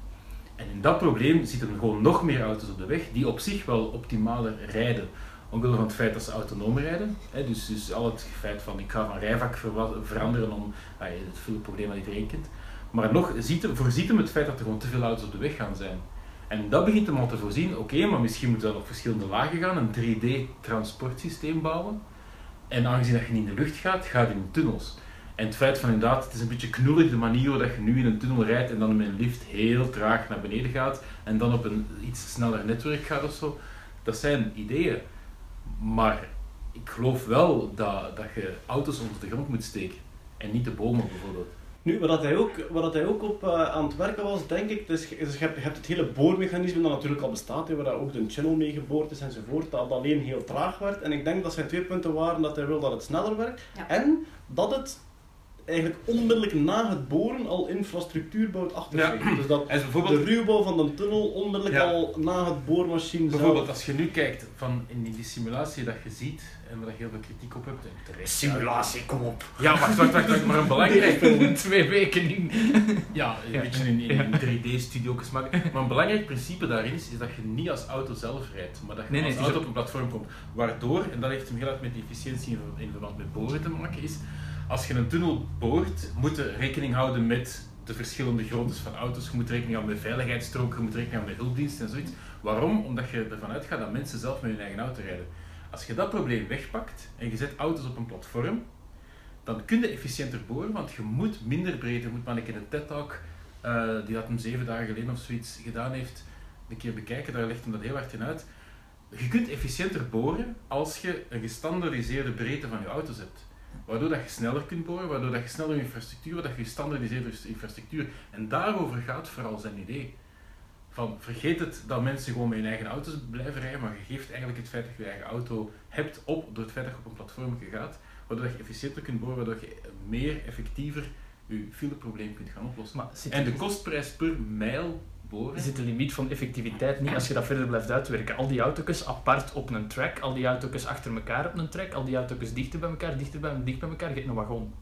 En in dat probleem zitten gewoon nog meer auto's op de weg die op zich wel optimaler rijden. Omwille van het feit dat ze autonoom rijden. Hè, dus, dus al het feit van ik ga van rijvak veranderen om ah, het veel probleem dat iedereen kent. Maar nog voorziet hem het feit dat er gewoon te veel auto's op de weg gaan zijn. En dat begint hem al te voorzien, oké, maar misschien moeten we dan op verschillende lagen gaan, een 3D-transportsysteem bouwen. En aangezien dat je niet in de lucht gaat, ga je in tunnels. En het feit van inderdaad, het is een beetje knullig de manier waarop je nu in een tunnel rijdt en dan met een lift heel traag naar beneden gaat en dan op een iets sneller netwerk gaat of zo. Dat zijn ideeën. Maar ik geloof wel dat, dat je auto's onder de grond moet steken. En niet de bomen bijvoorbeeld. Nu, wat hij ook, wat hij ook op eh, aan het werken was, denk ik, dus, is, je, hebt, je hebt het hele boormechanisme dat natuurlijk al bestaat, hè, waar ook de channel mee geboord is enzovoort, dat alleen heel traag werd. En ik denk dat zijn twee punten waren dat hij wil dat het sneller werkt Ja. en dat het eigenlijk onmiddellijk na het boren al infrastructuur bouwt achter Ja. zich. Dus dat En de ruwbouw van de tunnel onmiddellijk Ja. al na het boormachine zelf- bijvoorbeeld als je nu kijkt van in die simulatie dat je ziet, en waar je heel veel kritiek op hebt, en terecht, kom op. Ja, wacht, wacht, wacht, wacht, maar een belangrijk Twee weken in. Ja, een Ja. beetje in, in, in 3D-studio's maken. Maar een belangrijk principe daarin is, is dat je niet als auto zelf rijdt, maar dat je Nee, als auto op een platform komt. Waardoor, en dat heeft hem heel erg met die efficiëntie in, in verband met boren te maken, is als je een tunnel boort, moet je rekening houden met de verschillende groottes van auto's. Je moet rekening houden met veiligheidsstroken, je moet rekening houden met hulpdiensten en zoiets. Waarom? Omdat je ervan uitgaat dat mensen zelf met hun eigen auto rijden. Als je dat probleem wegpakt en je zet auto's op een platform, dan kun je efficiënter boren, want je moet minder breed. Je moet maar een keer de TED-talk, eh, die dat hem zeven dagen geleden of zoiets gedaan heeft, een keer bekijken. Daar legt hem dat heel hard in uit. Je kunt efficiënter boren als je een gestandaardiseerde breedte van je auto's hebt. Waardoor dat je sneller kunt boren, waardoor dat je sneller infrastructuur, dat je gestandaardiseerde infrastructuur. En daarover gaat vooral zijn idee. Van, vergeet het dat mensen gewoon met hun eigen auto's blijven rijden, maar je geeft eigenlijk het feit dat je je eigen auto hebt op door het feit dat je op een platform gaat, waardoor je efficiënter kunt boren, waardoor je meer effectiever je fileprobleem kunt gaan oplossen. Maar En de kostprijs per mijl boren. zit de limiet van effectiviteit niet als je dat verder blijft uitwerken? Al die auto's apart op een track, al die auto's achter elkaar op een track, al die auto's dichter bij elkaar, dichter bij, dicht bij elkaar, je hebt een wagon.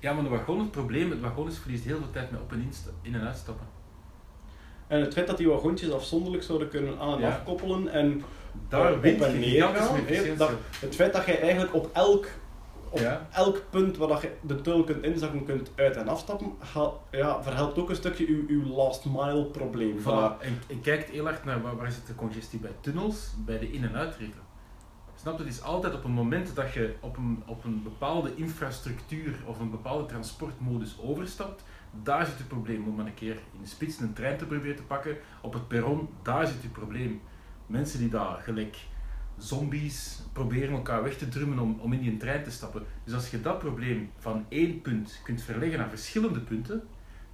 Ja, maar de wagon, het probleem, het wagon is verliest heel veel tijd met op- en in- en uitstappen. En het feit dat die wagentjes afzonderlijk zouden kunnen aan- en Ja. afkoppelen en Daar op wint en neer gaan, het feit dat je eigenlijk op elk, op Ja. elk punt waar dat je de tunnel kunt inzakken, kunt uit- en afstappen, ga- ja, verhelpt ook een stukje uw, uw last mile probleem. Voilà. En, en kijkt heel hard naar waar, waar zit de congestie bij tunnels, bij de in- en uitritten. Snap? Het is altijd op een moment dat je op een, op een bepaalde infrastructuur of een bepaalde transportmodus overstapt, daar zit het probleem. Om een keer in de spits een trein te proberen te pakken, op het perron, daar zit het probleem. Mensen die daar gelijk zombies proberen elkaar weg te drummen om, om in die trein te stappen. Dus als je dat probleem van één punt kunt verleggen naar verschillende punten,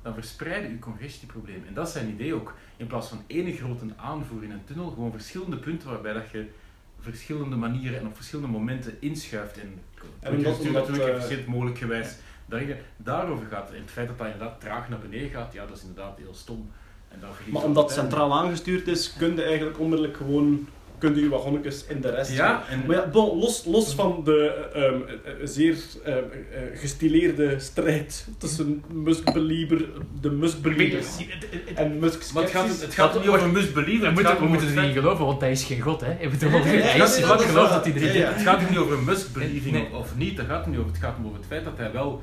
dan verspreiden je congestieprobleem. En dat is zijn idee ook. In plaats van één grote aanvoer in een tunnel, gewoon verschillende punten waarbij dat je verschillende manieren en op verschillende momenten inschuift. En, En omdat, natuurlijk efficiënt mogelijk gewijs. Daarin. Daarover gaat het. En het feit dat dat inderdaad traag naar beneden gaat, ja, dat is inderdaad heel stom. En maar omdat het centraal aangestuurd is, kun je eigenlijk onmiddellijk gewoon kun je je wagonnetjes in de rest Ja, en Maar ja, bon, los, los van de ehm, eh, eh, zeer eh, gestileerde strijd tussen Musk Belieber, de Musk Beliebers en Musk maar het gaat, het gaat niet over misbelieven. We het moeten, we moeten het er niet geloven, want hij is geen god, hè? Ik bedoel, Nee, hij is is- God dat iedereen... Ja, ja. Het gaat er niet over misbelieving Nee. of, niet, daar gaat het niet over. Het gaat hem over het feit dat hij wel...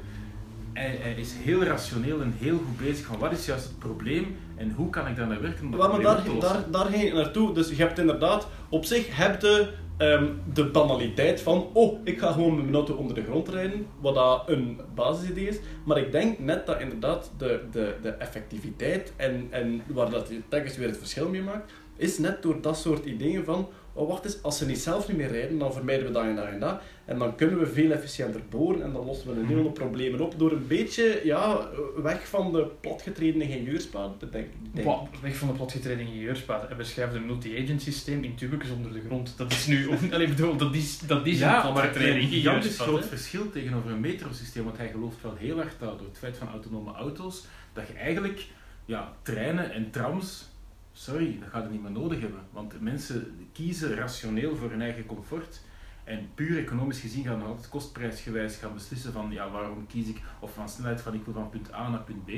Hij, hij is heel rationeel en heel goed bezig van wat is juist het probleem en hoe kan ik daar naar werken om dat Ja, maar probleem daar, daar, daar ging ik naartoe. Dus je hebt inderdaad, op zich heb je ehm, de banaliteit van, oh, ik ga gewoon met mijn auto onder de grond rijden, wat dat een basisidee is. Maar ik denk net dat inderdaad de, de, de effectiviteit en, en waar dat je telkens weer het verschil mee maakt, is net door dat soort ideeën van, oh wacht eens, als ze niet zelf niet meer rijden, dan vermijden we dat en dat en dat. En dan kunnen we veel efficiënter boren en dan lossen we een hele hoop problemen op door een beetje ja, weg van de platgetreden ingenieurspaden te ik. Wow, weg van de platgetreden ingenieurspaden en beschrijft een multi-agent systeem in tubekjes onder de grond. Dat is nu... Allee, bedoel, dat is, dat is Ja, een is platgetreden een ingenieurspad, groot verschil tegenover een metrosysteem, want hij gelooft wel heel erg dat door het feit van autonome auto's, dat je eigenlijk ja, treinen en trams, sorry, dat gaat je niet meer nodig hebben. Want mensen kiezen rationeel voor hun eigen comfort. En puur economisch gezien gaan we kostprijsgewijs gaan beslissen van ja, waarom kies ik, of van snelheid van ik wil van punt A naar punt B.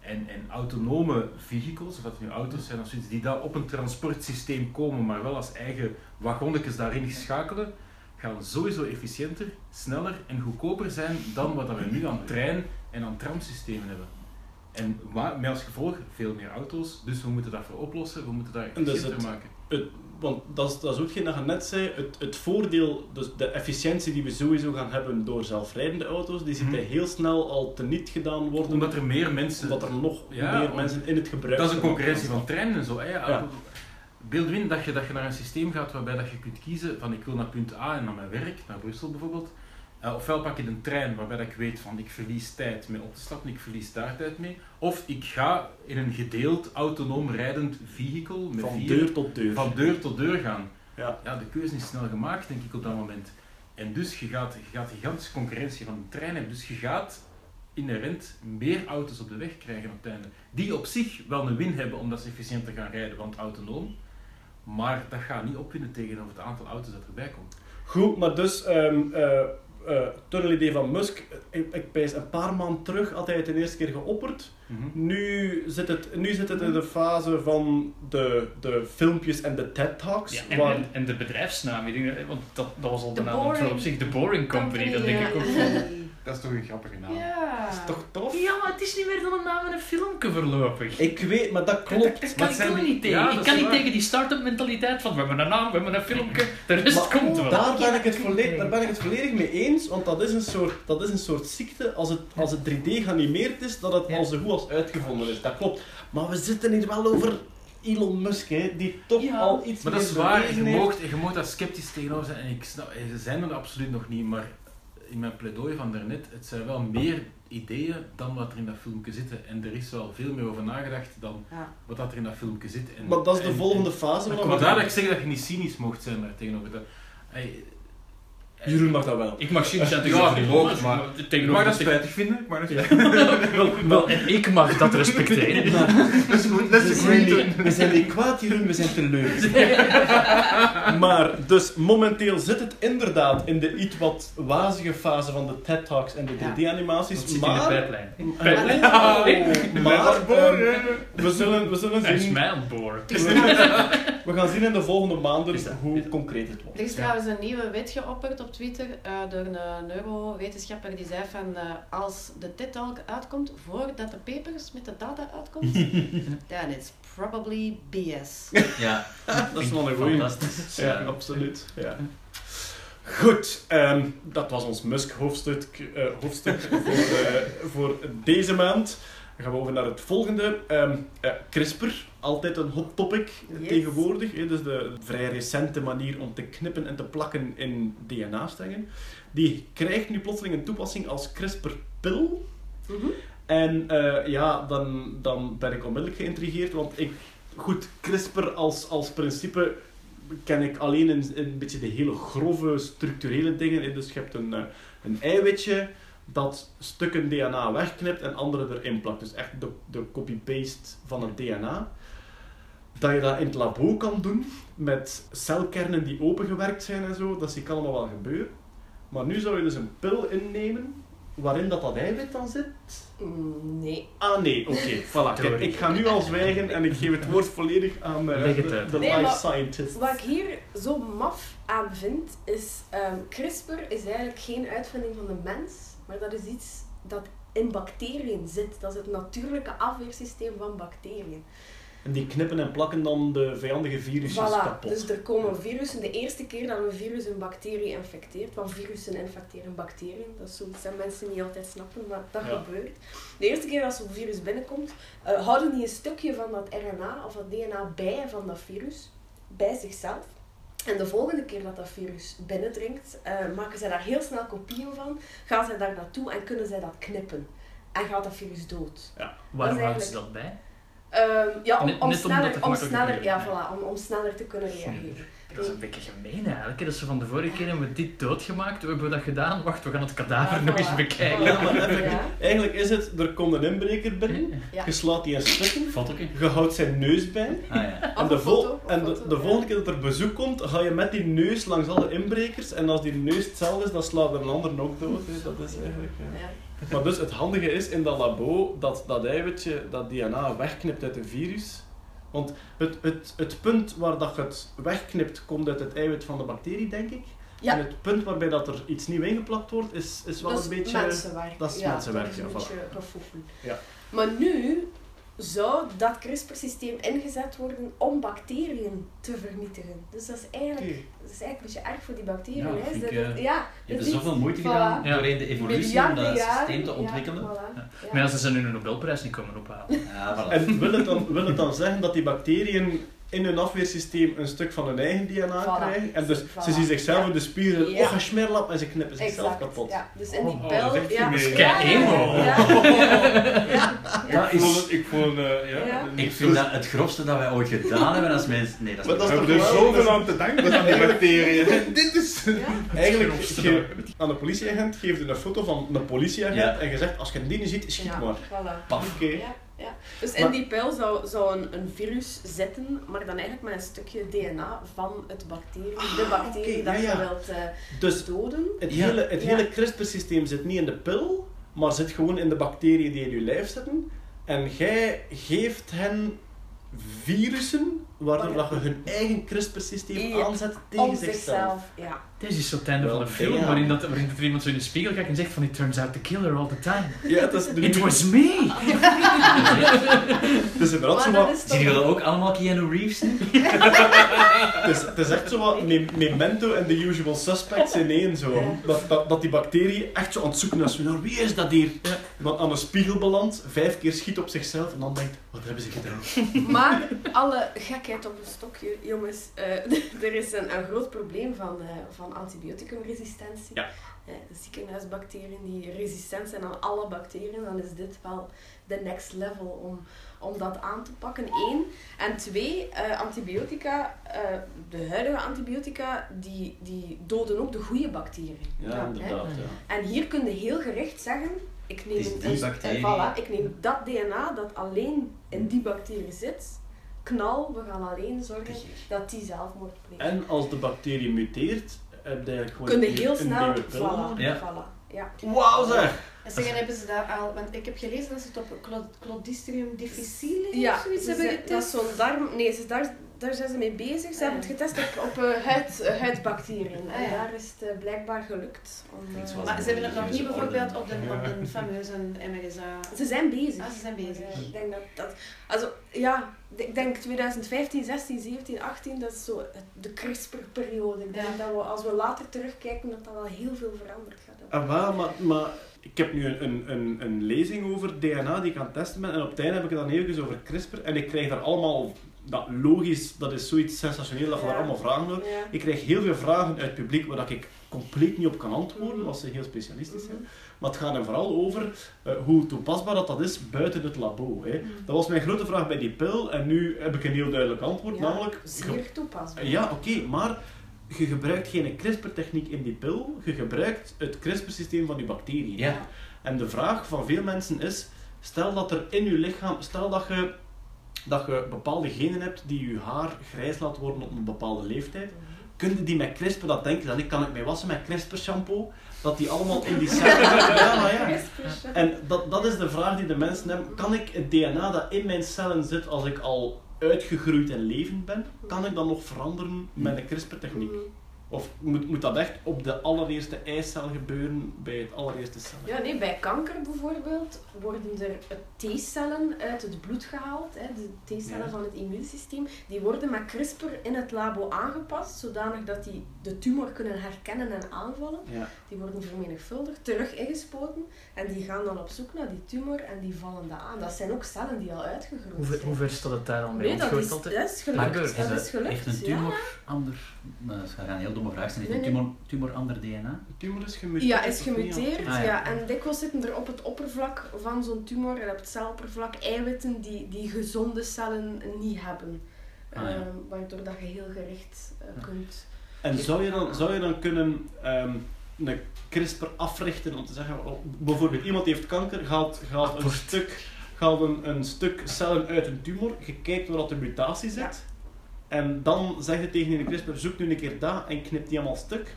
En, en autonome vehicles, of dat nu auto's zijn of zoiets, die daar op een transportsysteem komen, maar wel als eigen wagonnetjes daarin schakelen, gaan sowieso efficiënter, sneller en goedkoper zijn dan wat we nu aan trein- en aan tramsystemen hebben. En met als gevolg veel meer auto's, dus we moeten dat voor oplossen, we moeten dus efficiënter het- maken. het, want dat is, dat is ook hetgeen dat je net zei, het, het voordeel, dus de efficiëntie die we sowieso gaan hebben door zelfrijdende auto's, die ziet Mhm. heel snel al teniet gedaan worden, Omdat er meer mensen... omdat er nog Ja, meer mensen in het gebruik Dat is een concurrentie van treinen en zo. Hè. Ja. Beeld in dat je, dat je naar een systeem gaat waarbij dat je kunt kiezen van ik wil naar punt A en naar mijn werk, naar Brussel bijvoorbeeld. Eh, ofwel pak ik een trein waarbij ik weet van ik verlies tijd mee op te stappen, ik verlies daar tijd mee. Of ik ga in een gedeeld autonoom rijdend vehicle met Van vier- deur tot deur. van deur tot deur gaan. Ja. Ja, de keuze is snel gemaakt, denk ik, op dat moment. En dus je gaat, je gaat gigantische concurrentie van de trein hebben. Dus je gaat inherent meer auto's op de weg krijgen op het einde. Die op zich wel een win hebben omdat ze efficiënter gaan rijden, want autonoom. Maar dat gaat niet opwinnen tegenover het aantal auto's dat erbij komt. Goed, maar dus, ehm eh eh, tunnelidee van Musk, ik, ik pijs een paar maanden terug had hij het de eerste keer geopperd. Nu zit het, nu zit het in de fase van de, de filmpjes en de TED-talks. Ja, en, waar- en, en de bedrijfsnaam, ik denk want dat, dat was al de naam op zich, de Boring Company, dat denk ik ook. Dat is toch een grappige naam. Ja. is toch tof? Ja, maar het is niet meer dan een naam van een filmpje voorlopig. Ik weet, maar dat klopt. Dat kan Maar ik niet tegen. Ja, ik dat kan niet waar. tegen die start-up mentaliteit van we hebben een naam, we hebben een filmpje, de rest Maar komt wel. Daar ben, ik het volledig, daar ben ik het volledig mee eens, want dat is een soort, dat is een soort ziekte. Als het, als het 3D geanimeerd is, dat het Ja. al zo goed als uitgevonden is. Dat klopt. Maar we zitten hier wel over Elon Musk, hè, die toch Ja. al iets Maar dat is waar, je moogt, je daar sceptisch tegenover zijn. En ik snap, ze zijn er absoluut nog niet, maar in mijn pleidooi van daarnet, het zijn wel meer ideeën dan wat er in dat filmpje zitten. En er is wel veel meer over nagedacht dan Ja. wat dat er in dat filmpje zit. En, Maar dat is de en- volgende en- fase. Maar van vandaar dat ik zeg dat je niet cynisch mocht zijn daar tegenover. Dat, Jeroen mag dat wel. Ik mag cynisch zijn Ja, tegenover ik Elon ook, maar- maar ik tegenover mag dat spijtig vinden, ik mag dat Ja. wel, wel, en ik mag dat respecteren. Dat is goed, dat We is zijn, goed. niet, we zijn niet kwaad, Jeroen, we zijn teleurgesteld. maar dus momenteel zit het inderdaad in de iets wat wazige fase van de TED Talks en de Ja. 3D-animaties. Dat zit in de Maar, pijplijn. Oh, maar ehm, we zullen, we zullen Hij is zien. mij aan het boren. We gaan zien in de volgende maanden hoe concreet het wordt. Er is trouwens een nieuwe wet geopperd op Twitter eh, door een neurowetenschapper die zei van eh, als de TED-talk uitkomt voordat de papers met de data uitkomt, then it's probably BS. Ja, Dat is wel een goeie. fantastisch. Ja, absoluut. Ja. Goed, ehm, dat was ons Musk-hoofdstuk eh, hoofdstuk voor, eh, voor deze maand. Dan gaan we over naar het volgende. Ehm, eh, CRISPR, altijd een hot topic Yes. tegenwoordig. Hè, dus de vrij recente manier om te knippen en te plakken in DNA-strengen. Die krijgt nu plotseling een toepassing als CRISPR-pil. Mhm. En eh, ja, dan, dan ben ik onmiddellijk geïntrigeerd, want ik, goed, CRISPR als, als principe ken ik alleen in, in een beetje de hele grove structurele dingen. hè. Dus je hebt een, eh, een eiwitje dat stukken DNA wegknipt en andere erin plakt. Dus echt de, de copy-paste van het DNA. Dat je dat in het labo kan doen met celkernen die opengewerkt zijn en zo, dat zie ik allemaal wel gebeuren. Maar nu zou je dus een pil innemen waarin dat, dat eiwit dan zit. Mm, nee. Ah nee, oké, voilà. Kijk, ik ga nu al zwijgen en ik geef het woord volledig aan eh, de, uit. de Nee, life scientist. Wat ik hier zo maf aan vind, is ehm, CRISPR is eigenlijk geen uitvinding van de mens, maar dat is iets dat in bacteriën zit. Dat is het natuurlijke afweersysteem van bacteriën. En die knippen en plakken dan de vijandige virusjes Voilà, kapot. dus er komen virussen. De eerste keer dat een virus een bacterie infecteert, want virussen infecteren bacteriën, dat is zoiets dat mensen niet altijd snappen, maar dat Ja. gebeurt. De eerste keer dat zo'n virus binnenkomt, eh, houden die een stukje van dat RNA of dat DNA bij van dat virus, bij zichzelf. En de volgende keer dat dat virus binnendringt, eh, maken zij daar heel snel kopieën van, gaan zij daar naartoe en kunnen zij dat knippen. En gaat dat virus dood. Waarom Dat is houden ze dat bij? Ehm, ja, om, sneller, om sneller, ja, voilà, om, om sneller te kunnen reageren. Dat is een beetje gemeen eigenlijk. Dat ze van de vorige keer hebben we dit doodgemaakt, hoe hebben we dat gedaan? Wacht, we gaan het kadaver Ja, nog eens bekijken. Ja, maar effectief, Ja. Eigenlijk is het, er komt een inbreker binnen, Ja. je slaat die in stukken, je houdt zijn neus bij. Ah ja. En, de, een vol- en de, foto, de ja. volgende keer dat er bezoek komt, ga je met die neus langs alle inbrekers. En als die neus hetzelfde is, dan slaat er een ander ook dood. Dat is eigenlijk... Maar dus het handige is in dat labo dat dat eiwitje, dat DNA wegknipt uit een virus. Want het, het, het punt waar dat het wegknipt, komt uit het eiwit van de bacterie, denk ik. Ja. En het punt waarbij dat er iets nieuw ingeplakt wordt, is, is wel dat een is beetje... mensenwerk. dat is ja, mensenwerk, dat is ja, een voilà. beetje gefoefel. Ja. Maar nu zou dat CRISPR-systeem ingezet worden om bacteriën te vernietigen. Dus dat is eigenlijk, dat is eigenlijk een beetje erg voor die bacteriën. Ja, hè. Dat- ik, eh, dat- ja, Je hebt dat er is- zoveel moeite voilà. gedaan Ja. doorheen de evolutie om dat systeem te ja, ontwikkelen. voilà. Ja. Ja. Maar ja, ze zijn nu een Nobelprijs niet komen ophalen. Ja, voilà. En wil het, dan, wil het dan zeggen dat die bacteriën in hun afweersysteem een stuk van hun eigen DNA Voilà. krijgen. En dus Voilà. ze zien zichzelf Ja. in de spiegel, Ja. oh, ga smerlap, en ze knippen zichzelf Exact. kapot. Ja, dus in die Oh, pijl... dat is ja. Ik het, ik vond, eh, ja. Ja. Ik vind dat het grofste dat wij ooit gedaan hebben als mensen... Nee, dat is Maar dat We is hebben toch er zoveel aan te danken aan die bacteriën. Dit is... Ja. Eigenlijk, ge- aan een politieagent geeft je een foto van een politieagent Ja. en je zegt, als je die niet ziet, schiet Ja, maar. voilà. Oké. Ja. Dus in Maar- die pijl zou, zou een, een virus zitten, maar dan eigenlijk met een stukje DNA van het bacterie, de bacterie oké, dat ja, ja. je wilt eh, Dus doden. het Ja. hele, het Ja. hele CRISPR-systeem zit niet in de pil, maar zit gewoon in de bacteriën die in je lijf zitten. En jij geeft hen virussen, waardoor Oh ja. dat je hun eigen CRISPR-systeem Ja. aanzet tegen Om zichzelf. zichzelf, ja. Dit is zo het einde van een film ja. waarin, dat, waarin dat er iemand zo in de spiegel kijkt en zegt van it turns out to kill her all the time. Ja, het is, It was me! het is inderdaad zo Maar dat wat, Zien jullie ook allemaal Keanu Reeves nu? het is, het is echt zo wat Me- Memento en The Usual Suspects in één zo. Ja. Dat, dat, dat die bacterie echt zo aan het zoeken is naar wie is dat hier? Ja. Dan aan een spiegel belandt, vijf keer schiet op zichzelf en dan denkt, wat hebben ze gedaan? Maar alle gekheid op een stokje, jongens. eh, er is een, een groot probleem van, eh, van antibioticumresistentie. Ja. Eh, de ziekenhuisbacteriën die resistent zijn aan alle bacteriën, dan is dit wel de next level om, om dat aan te pakken. Eén. En twee, eh, antibiotica, eh, de huidige antibiotica, die, die doden ook de goede bacteriën. Ja, inderdaad. Ja. En hier kun je heel gericht zeggen, ik neem, die een- voilà, ik neem dat DNA dat alleen in die bacterie zit, knal, we gaan alleen zorgen dat die zelfmoord pleegt. En als de bacterie muteert, heb je eigenlijk gewoon Kun je een- heel een snel, voilà, nodig. Ja. voilà, ja. Wauw zeg! En zeggen, hebben ze daar al, want ik heb gelezen dat ze het op Clodistrium difficile Ja, of zoiets ze hebben zijn- dat is getest. zo'n darm, nee, ze, daar, daar zijn ze mee bezig. Ze hebben het getest op, op eh, huid, huidbacteriën. Ah, En ja. daar is het eh, blijkbaar gelukt. Om, eh, Maar ze hebben het nog niet bijvoorbeeld op de, op de fameuze MRSA. Ze zijn bezig. Ah, ze zijn bezig. Ik denk dat dat... Also, ja, ik denk 2015, 16, 17, 18, dat is zo de CRISPR-periode. Ik denk Ja. dat we, als we later terugkijken, dat dat wel heel veel veranderd gaat hebben. Ah, maar, maar ik heb nu een, een, een, een lezing over DNA die ik aan het testen ben. En op het einde heb ik het dan even over CRISPR. En ik krijg daar allemaal... Dat logisch, dat is zoiets sensationeel dat Ja. daar allemaal vragen Ja. Ik krijg heel veel vragen uit het publiek waar dat ik compleet niet op kan antwoorden, Mhm. als ze heel specialistisch zijn. Mhm. Maar het gaat er vooral over eh, hoe toepasbaar dat, dat is buiten het labo. Hè. Dat was mijn grote vraag bij die pil en nu heb ik een heel duidelijk antwoord, Ja, namelijk... Zeer toepasbaar. Ja, oké, maar je gebruikt geen CRISPR-techniek in die pil, je gebruikt het CRISPR-systeem van die bacteriën. Ja. En de vraag van veel mensen is, stel dat er in je lichaam, stel dat je, dat je bepaalde genen hebt die je haar grijs laat worden op een bepaalde leeftijd, kun je die met CRISPR, dat denken dan, ik kan ik mij wassen met CRISPR shampoo, dat die allemaal in die cellen ja, ja. En dat, dat is de vraag die de mensen hebben. Kan ik het DNA dat in mijn cellen zit als ik al uitgegroeid en levend ben, kan ik dat nog veranderen met een CRISPR-techniek? Of moet, moet dat echt op de allereerste eicel gebeuren, bij het allereerste cel? Ja, nee, bij kanker bijvoorbeeld worden er T-cellen uit het bloed gehaald. Hè, de T-cellen Ja. van het immuunsysteem. Die worden met CRISPR in het labo aangepast, zodanig dat die de tumor kunnen herkennen en aanvallen. Ja. Die worden vermenigvuldigd, terug ingespoten en die gaan dan op zoek naar die tumor en die vallen dat aan. Dat zijn ook cellen die al uitgegroeid Hoe, ver- zijn. hoe ver staat het daar al mee? Nee, dat is, dat is gelukt. Dat is gelukt. Heeft een ja. tumor ander... Nou, dat gaat een heel domme vraag zijn. Heeft Nee, een nee. tumor, tumor ander DNA? De tumor is gemuteerd. Ja, is gemuteerd. Ah, ja. ja. En dikwijls zitten er op het oppervlak van zo'n tumor en op het celoppervlak eiwitten die, die gezonde cellen niet hebben. Ah, ja. Ehm, waardoor dat je heel gericht eh, Ja. kunt. En zou je dan, zou je dan kunnen ehm, een CRISPR africhten om te zeggen, oh, bijvoorbeeld iemand heeft kanker, haalt, haalt een stuk, haalt een, een stuk cellen uit een tumor, je kijkt waar dat de mutatie zit, Ja. En dan zeg je tegen een CRISPR, zoek nu een keer dat en knip die allemaal stuk?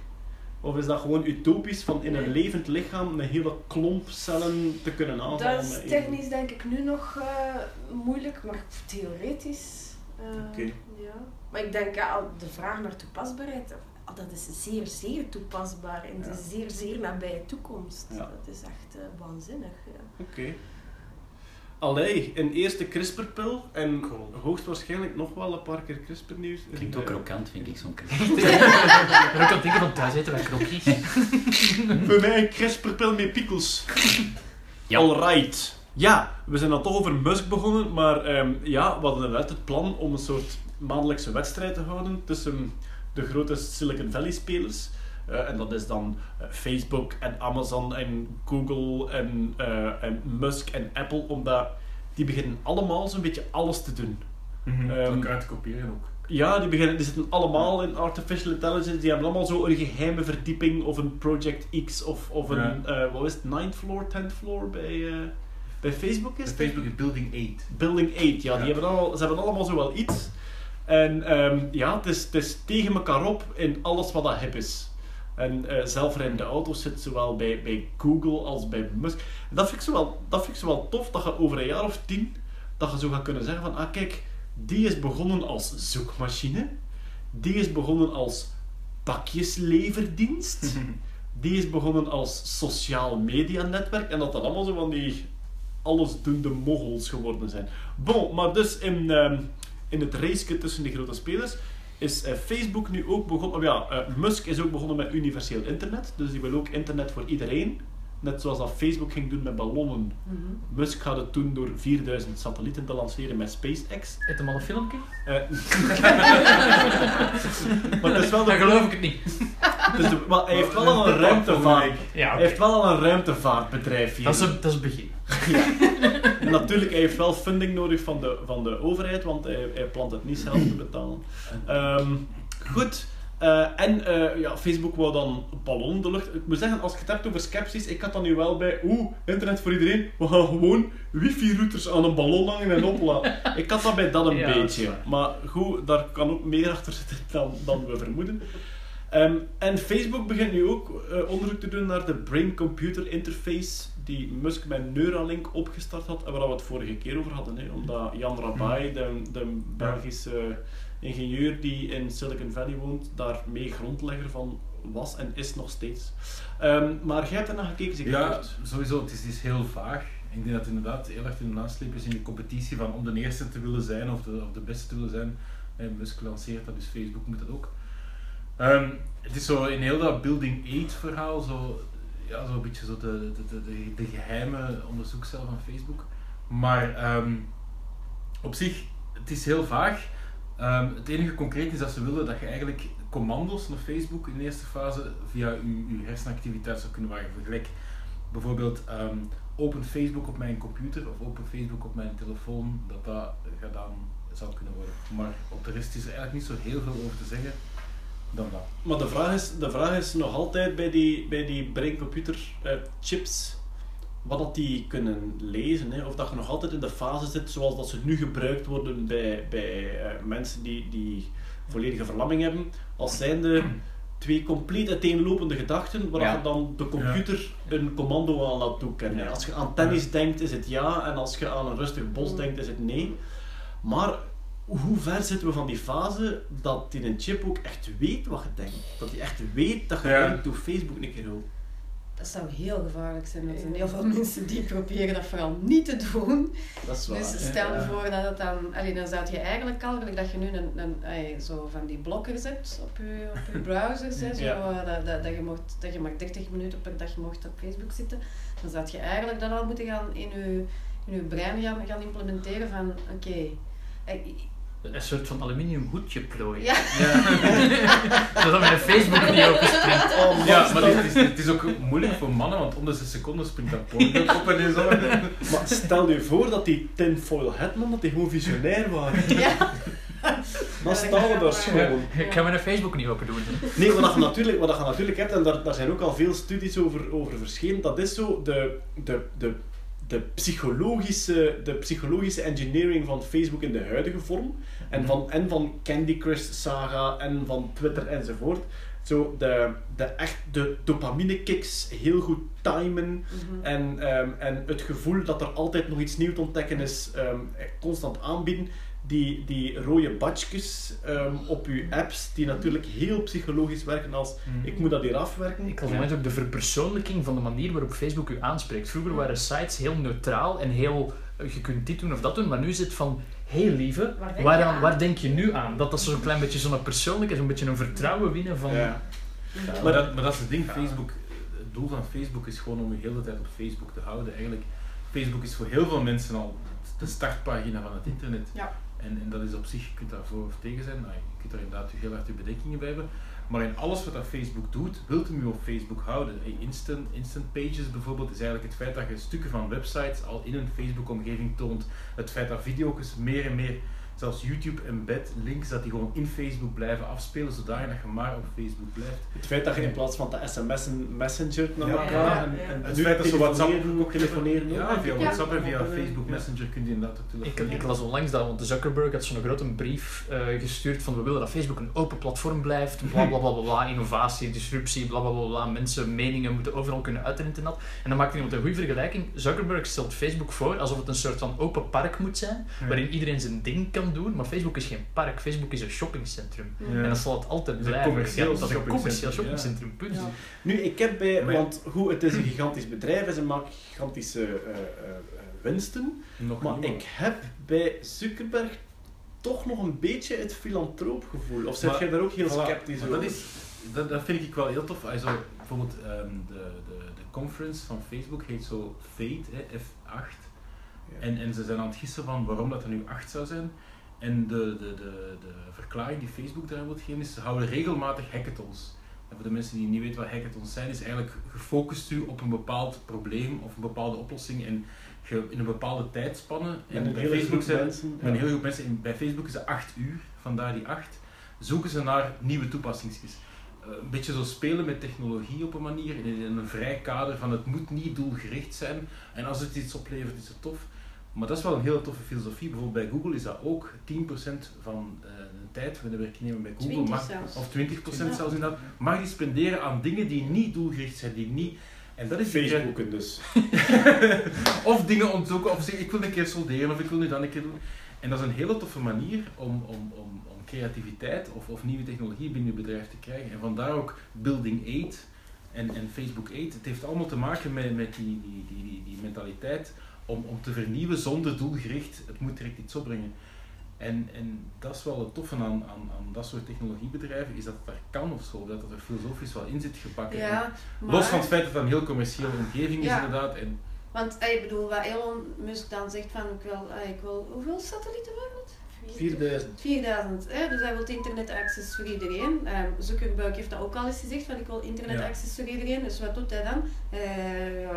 Of is dat gewoon utopisch van in een levend lichaam een hele klomp cellen te kunnen aanvallen? Dat is technisch denk ik nu nog eh, moeilijk, maar theoretisch. eh, Oké. ja. Maar ik denk, ja, al de vraag naar toepasbaarheid, ah, dat is zeer, zeer toepasbaar in de Ja. zeer, zeer nabije toekomst. Ja. Dat is echt eh, waanzinnig. Ja. Oké. Allee, een eerste CRISPR-pil en Cool. hoogstwaarschijnlijk nog wel een paar keer CRISPR-nieuws. Klinkt ook krokant, vind ik zo'n Ik ook aan het denken van thuis eten wij krokjes. Voor mij een CRISPR-pil met pickles. Ja. Alright. Ja, we zijn dan toch over Musk begonnen, maar ehm, ja, we hadden inderdaad het plan om een soort maandelijkse wedstrijd te houden tussen de grote Silicon Valley spelers. Eh, en dat is dan eh, Facebook en Amazon en Google en, eh, en Musk en Apple, omdat die beginnen allemaal zo'n beetje alles te doen. Mhm. Ehm, elkaar te kopiëren ook. Ja, die, beginnen, die zitten allemaal in artificial intelligence. Die hebben allemaal zo een geheime verdieping of een Project X of, of een, eh, wat is het, ninth floor, 10th floor bij, eh, bij Facebook is? Facebook is Building 8. Building 8, ja, Ja. Die hebben allemaal, ze hebben allemaal zo wel iets. En ehm, ja, het is, het is tegen elkaar op in alles wat dat hip is. En eh zelfrijdende auto's zitten zowel bij, bij Google als bij Musk. En dat vind, ik zo wel, dat vind ik zo wel tof, dat je over een jaar of tien, dat je zo gaat kunnen zeggen van, ah kijk, die is begonnen als zoekmachine. Die is begonnen als pakjesleverdienst. Die is begonnen als sociaal media netwerk. En dat dat allemaal zo van die allesdoende moguls geworden zijn. Bon, maar dus in, ehm, in het race tussen die grote spelers is eh, Facebook nu ook begonnen... Ja, eh, Musk is ook begonnen met universeel internet. Dus die wil ook internet voor iedereen. Net zoals dat Facebook ging doen met ballonnen. Mhm. Musk gaat het doen door 4000 satellieten te lanceren met SpaceX. Heb je hem al een filmpje? Eh, maar het is wel de, Dan geloof ik het niet. dus de- maar hij heeft wel al een ruimtevaart. Ja, Hij heeft wel al een ruimtevaartbedrijf hier. Dat is, een, dat is het begin. En natuurlijk, hij heeft wel funding nodig van de, van de overheid, want hij, hij plant het niet zelf te betalen. Ehm, goed. Eh, en eh, ja, Facebook wou dan ballon de lucht. Ik moet zeggen, als je het hebt over sceptisch, ik had dan nu wel bij, oeh, internet voor iedereen, we gaan gewoon wifi-routers aan een ballon hangen en opladen. ik had dat bij dat een Ja, beetje. Maar goed, daar kan ook meer achter zitten dan, dan we vermoeden. Ehm, en Facebook begint nu ook eh, onderzoek te doen naar de brain-computer interface die Musk met Neuralink opgestart had en waar we het vorige keer over hadden. Hè, omdat Jan Rabai, de, de Belgische ingenieur die in Silicon Valley woont, daar mee grondlegger van was en is nog steeds. Ehm, maar jij hebt er naar gekeken, zeker? Ja, sowieso. Het is, is heel vaag. Ik denk dat het inderdaad heel erg in de nasleep is in de competitie van om de eerste te willen zijn of de, of de beste te willen zijn. En Musk lanceert dat, dus Facebook moet dat ook. Ehm, het is zo in heel dat Building 8 verhaal, zo, ja, zo een beetje zo de, de, de, de, geheime onderzoekscel van Facebook. Maar ehm, op zich, het is heel vaag. Ehm, het enige concreet is dat ze willen dat je eigenlijk commando's naar Facebook in de eerste fase via je, hersenactiviteit zou kunnen wagen. Vergelijk bijvoorbeeld ehm, open Facebook op mijn computer of open Facebook op mijn telefoon, dat dat gedaan zou kunnen worden. Maar op de rest is er eigenlijk niet zo heel veel over te zeggen dan dat. Maar de vraag is, de vraag is nog altijd bij die, bij die eh, chips, wat dat die kunnen lezen. Hè? Of dat je nog altijd in de fase zit zoals dat ze nu gebruikt worden bij, bij eh, mensen die, die volledige verlamming hebben. Als zijnde twee compleet uiteenlopende gedachten, waar Ja. je dan de computer een commando aan laat toekennen. Ja. Als je aan tennis denkt, is het ja, en als je aan een rustig bos denkt, is het nee. Maar hoe ver zitten we van die fase dat die een chip ook echt weet wat je denkt? Dat hij echt weet dat je Ja. hoe Facebook een keer wil. Dat zou heel gevaarlijk zijn. Er zijn heel veel mensen die proberen dat vooral niet te doen. Dat is waar. Dus stel je Ja. voor dat het dan... Allee, dan zou je eigenlijk al, dat je nu een, een, allee, zo van die blokkers hebt op je, op je browsers, hè, zo, Ja. eh, dat, dat, dat, je mocht, dat je maar 30 minuten per dag mocht op Facebook zitten, dan zou je eigenlijk dat al moeten gaan in je, in je brein gaan, gaan implementeren van, oké, eh, Een soort van aluminium hoedje plooien. ja, Zodat mijn Facebook niet openspringt. Oh, man, Ja, maar het is, het is ook moeilijk voor mannen, want om de zes seconden springt dat Pornhub op en zo. maar stel je voor dat die tinfoil Hetman, dat die gewoon visionair waren. ja. Dan staan we daar schoon. Ik ga mijn Facebook niet open doen. Nee, wat je natuurlijk, wat je natuurlijk hebt, en daar, daar zijn ook al veel studies over, over verschenen, dat is zo de, de, de, de, psychologische, de psychologische engineering van Facebook in de huidige vorm. En van, en van Candy Crush Saga en van Twitter enzovoort. Zo de, de, echt de dopamine kicks heel goed timen. Mhm. En, ehm, en het gevoel dat er altijd nog iets nieuws te ontdekken is, ehm, constant aanbieden. Die, die rode badjes ehm, op je apps, die natuurlijk heel psychologisch werken als ik moet dat hier afwerken. Ik geloof net ook de verpersoonlijking van de manier waarop Facebook u aanspreekt. Vroeger waren sites heel neutraal en heel, eh, je kunt dit doen of dat doen, maar nu is het van, heel lieve, Waar denk aan? waar denk je nu aan? Dat dat zo'n klein beetje zo'n persoonlijk is, een beetje een vertrouwen winnen van... Ja. Mhm. Maar dat, maar dat is het ding, Facebook, het doel van Facebook is gewoon om je de hele tijd op Facebook te houden. Eigenlijk, Facebook is voor heel veel mensen al de startpagina van het internet. Ja. En, en dat is op zich, je kunt daar voor of tegen zijn, nou, je kunt daar inderdaad heel hard je bedenkingen bij hebben. Maar in alles wat dat Facebook doet, wilt hem je op Facebook houden. Instant, instant Pages bijvoorbeeld is eigenlijk het feit dat je stukken van websites al in een Facebook-omgeving toont. Het feit dat video's meer en meer, zelfs YouTube embed links, dat die gewoon in Facebook blijven afspelen, zodat je maar op Facebook blijft. Het feit dat je in plaats van te sms'en messenger naar elkaar Ja, en, ja. en Het feit dat ze WhatsApp telefoneren, ook telefoneren. Ja, via. WhatsApp en via. Facebook Messenger kun je inderdaad ook Ik, telefoneren. ik las onlangs dat, want Zuckerberg had zo'n grote brief eh, gestuurd van we willen dat Facebook een open platform blijft, bla bla bla bla, bla innovatie, disruptie, bla bla bla, bla, mensen, meningen moeten overal kunnen uit het internet. En dan maakte iemand een goede vergelijking. Zuckerberg stelt Facebook voor alsof het een soort van open park moet zijn, Ja. waarin iedereen zijn ding kan doen, maar Facebook is geen park, Facebook is een shoppingcentrum. Ja. En dat zal het altijd blijven. dat is een commercieel shoppingcentrum, shoppingcentrum, punt. Ja. Nu, ik heb bij, want hoe het is een gigantisch bedrijf en ze maken gigantische eh, eh, eh, winsten. Nog Maar ik heb bij Zuckerberg toch nog een beetje het filantroopgevoel. Of zit jij daar ook heel Voilà, sceptisch over? dat, is, dat, dat vind ik wel heel tof. Also, bijvoorbeeld ehm, de, de, de conference van Facebook heet zo Fate, hè, F8. En, en ze zijn aan het gissen van waarom dat er nu 8 zou zijn. En de, de, de, de verklaring die Facebook daar wil geven is, ze houden regelmatig hackathons. En voor de mensen die niet weten wat hackathons zijn, is eigenlijk gefocust u op een bepaald probleem of een bepaalde oplossing en ge- in een bepaalde tijdspanne. En bij Facebook zijn, mensen. met een heel groep mensen, in- bij Facebook is het 8 uur, vandaar die 8, zoeken ze naar nieuwe toepassingsjes. Eh, een beetje zo spelen met technologie op een manier, in in een vrij kader van het moet niet doelgericht zijn en als het iets oplevert is het tof. Maar dat is wel een hele toffe filosofie. Bijvoorbeeld bij Google is dat ook 10% van eh, de tijd van de werknemer bij Google, 20 mag, zelfs. of 20% Ja. zelfs inderdaad, mag die spenderen aan dingen die niet doelgericht zijn, die niet... En dat is Facebooken dus. of dingen ontzoeken, of zeggen ik wil een keer solderen, of ik wil nu dan een keer doen. En dat is een hele toffe manier om, om, om, om creativiteit of, of nieuwe technologie binnen je bedrijf te krijgen. En vandaar ook Building Aid en, en Facebook Aid. Het heeft allemaal te maken met, met die, die, die, die, die mentaliteit om, om te vernieuwen zonder doelgericht. Het moet direct iets opbrengen. En, en dat is wel het toffe aan, aan, aan dat soort technologiebedrijven, is dat het daar kan of zo, dat het er filosofisch wel in zit gebakken. Ja, maar... Los van het feit dat het een heel commerciële omgeving is Ja. inderdaad. En, Want eh, ik bedoel, wat Elon Musk dan zegt van ik wil, eh, ik wil hoeveel satellieten waren het? 4000. 4000, hè? dus hij wil internet access voor iedereen. Ehm Zuckerberg heeft dat ook al eens gezegd, van ik wil internet Ja. access voor iedereen. Dus wat doet hij dan? Eh,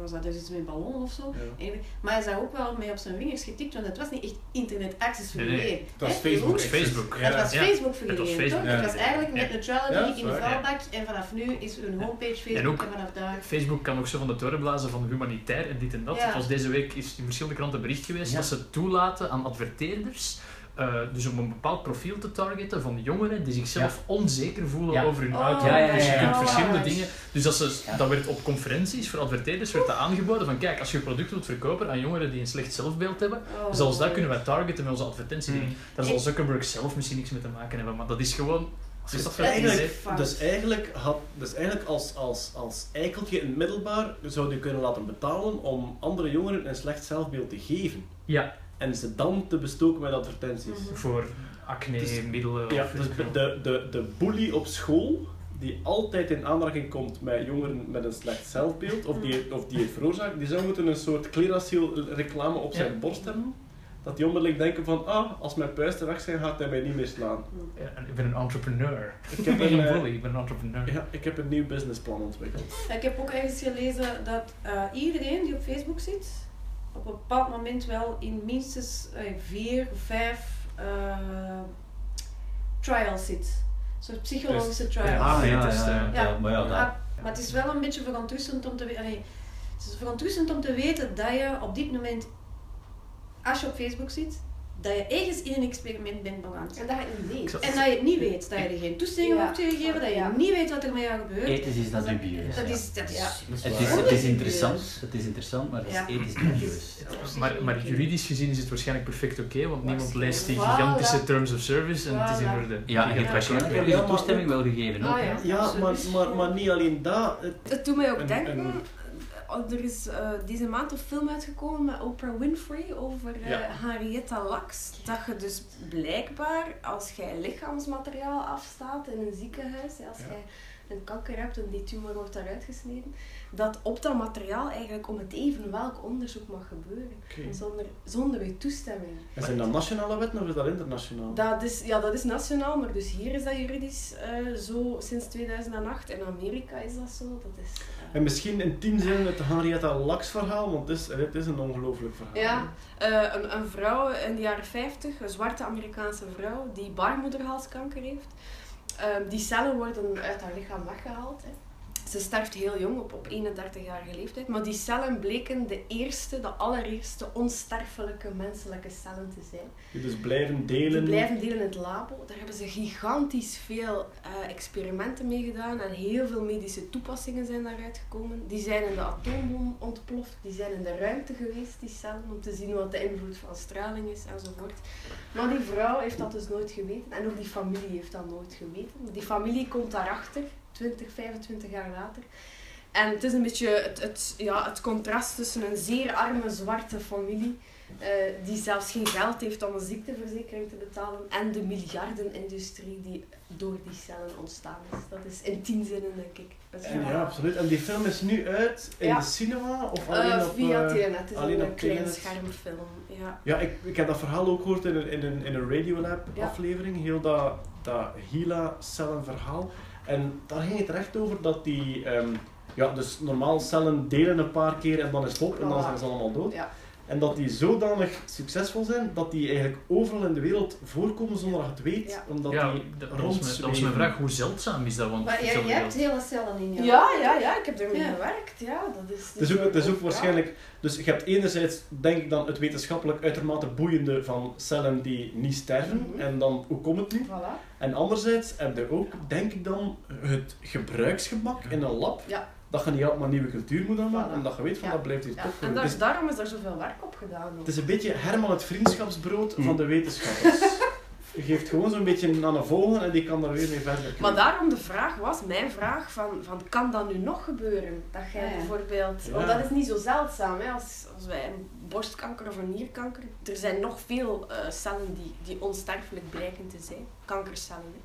was dat dus iets met ballon of zo? Ja. En- Maar hij is daar ook wel mee op zijn vingers getikt, want het was niet echt internet access voor Nee, nee. iedereen. Facebook. Het was Facebook. Ja. Het was. Facebook voor Het was iedereen, Facebook, toch? ja. Het was eigenlijk net neutrality in de vuilbak en vanaf nu is een homepage Facebook En en, ook- vanaf daar... Facebook kan ook zo van de toren blazen van humanitair en dit en dat. Zoals deze week is in verschillende kranten bericht geweest Ja. dat ze toelaten aan adverteerders. Eh, dus om een bepaald profiel te targeten van jongeren die zichzelf onzeker voelen Ja. over hun Oh, uiterlijk. ja, ja, Dus je kunt ja. verschillende Oh, dingen. Dus dat, ze, Ja. dat werd op conferenties voor adverteerders werd dat aangeboden van kijk, als je je product wilt verkopen aan jongeren die een slecht zelfbeeld hebben, Oh. zelfs dat kunnen wij targeten met onze advertentie. Hmm. Daar zal Zuckerberg zelf misschien niks mee te maken hebben, maar dat is gewoon. Dus dat eigenlijk, dus eigenlijk, had, dus eigenlijk als, als, als eikeltje in het middelbaar zou je kunnen laten betalen om andere jongeren een slecht zelfbeeld te geven. Ja, En ze dan te bestoken met advertenties. Mhm. voor acne, Dus- middelen. Ja, of dus de, de, de, bully op school, die altijd in aanraking komt met jongeren met een slecht zelfbeeld, of die, of die het veroorzaakt, die zou moeten een soort Clearasil reclame op zijn Ja. borst hebben. Dat die onmiddellijk denken van, ah, als mijn puisten weg zijn, gaat hij mij niet meer slaan. Ja, en ik ben een entrepreneur. Ik heb een, eh, bully, ik ben een entrepreneur. ja, ik heb een nieuw businessplan ontwikkeld. Ik heb ook ergens gelezen dat eh, iedereen die op Facebook zit, op een bepaald moment wel in minstens eh, vier vijf eh, trials zit. Een soort psychologische trials. Ah, ja, dat is, Ja. maar ja, dat, maar het is wel een beetje verontrustend om te weten. Het is verontrustend om te weten dat je op dit moment, als je op Facebook zit, dat je ergens in een experiment bent beland. En dat je het niet weet. En dat je het niet weet, dat je er geen toestemming Ja. op hebt gegeven, dat je niet weet wat er met jou gebeurt. ethisch is dat dubieus. Dat is, dat is Ja. Het is, het is interessant, het is interessant, maar het is Ja. ethisch dubieus. Maar, maar juridisch gezien is het waarschijnlijk perfect oké, want niemand leest die Voilà. gigantische terms of service en het is in orde. Ja, en je hebt waarschijnlijk wel toestemming wel gegeven. ook, Ah, hè. ja. Ja, maar, maar, maar niet alleen dat. Het, Het doet mij ook denken, een- er is eh, deze maand een film uitgekomen met Oprah Winfrey over Ja. Henrietta Lacks. Dat je dus blijkbaar, als jij lichaamsmateriaal afstaat in een ziekenhuis, als Ja. Jij en kanker hebt en die tumor wordt daaruit gesneden, dat op dat materiaal eigenlijk om het even welk onderzoek mag gebeuren. Zonder, zonder uw toestemming. En zijn dat nationale wetten of is dat internationaal? Dat is, ja, dat is nationaal, maar dus hier is dat juridisch eh, zo sinds 2008. In Amerika is dat zo. Dat is, eh, En misschien in tien zinnen het Henrietta Lacks verhaal, want het is, het is een ongelooflijk verhaal. Ja, eh, een, een vrouw in de jaren 50, een zwarte Amerikaanse vrouw, die baarmoederhalskanker heeft. Ehm, die cellen worden uit haar lichaam weggehaald. Hè. Ze sterft heel jong, op, op 31-jarige leeftijd. Maar die cellen bleken de eerste, de allereerste onsterfelijke menselijke cellen te zijn. Die dus blijven Die delen. blijven delen in het labo. Daar hebben ze gigantisch veel eh, experimenten mee gedaan en heel veel medische toepassingen zijn daaruit gekomen. Die zijn in de atoombom ontploft, die zijn in de ruimte geweest, die cellen, om te zien wat de invloed van straling is enzovoort. Maar die vrouw heeft dat dus nooit geweten en ook die familie heeft dat nooit geweten. Die familie komt daarachter, 20, 25 jaar later. En het is een beetje het, het, ja, het contrast tussen een zeer arme zwarte familie eh, die zelfs geen geld heeft om een ziekteverzekering te betalen en de miljardenindustrie die door die cellen ontstaan is. Dat is in tien zinnen, denk ik. Dat is En ja, absoluut. En die film is nu uit in Ja. de cinema of Eh, alleen op... via eh, TNT. Het is alleen een op klein schermfilm. Ja. Ja, ik, ik heb dat verhaal ook gehoord in een, in een, in een Radiolab Ja. aflevering, heel dat, dat HeLa-cellen verhaal. En daar ging het er echt over dat die, ehm, ja, dus normaal cellen delen een paar keer en dan is het op en dan zijn ze allemaal dood. Ja. En dat die zodanig succesvol zijn, dat die eigenlijk overal in de wereld voorkomen zonder dat je het weet, Ja. omdat ja, die dat, was mijn, dat was mijn vraag. Hoe zeldzaam is dat? Want Maar jij, hebt hele cellen in je Ja, ja, ja, ik heb ermee Ja. gewerkt. Ja, dat is, Het is ook, het is ook waarschijnlijk, dus je hebt enerzijds denk ik dan het wetenschappelijk uitermate boeiende van cellen die niet sterven Mhm. en dan hoe komt het nu? Voilà. En anderzijds heb je ook, denk ik dan, het gebruiksgemak in een lab. Ja. Dat je niet altijd maar nieuwe cultuur moet aanmaken Voilà. en dat je weet van Ja. dat blijft hier Ja. toch En daar, daarom is er zoveel werk op gedaan. ook. het is een beetje Herman het vriendschapsbrood van de wetenschappers. Je geeft gewoon zo'n beetje aan een volgende en die kan daar weer mee verder Maar daarom de vraag was, mijn vraag, van, van kan dat nu nog gebeuren? Dat jij Ja, bijvoorbeeld, Ja. want dat is niet zo zeldzaam, hè, als, als wij een borstkanker of een nierkanker, er zijn nog veel eh, cellen die, die onsterfelijk blijken te zijn, kankercellen. Hè.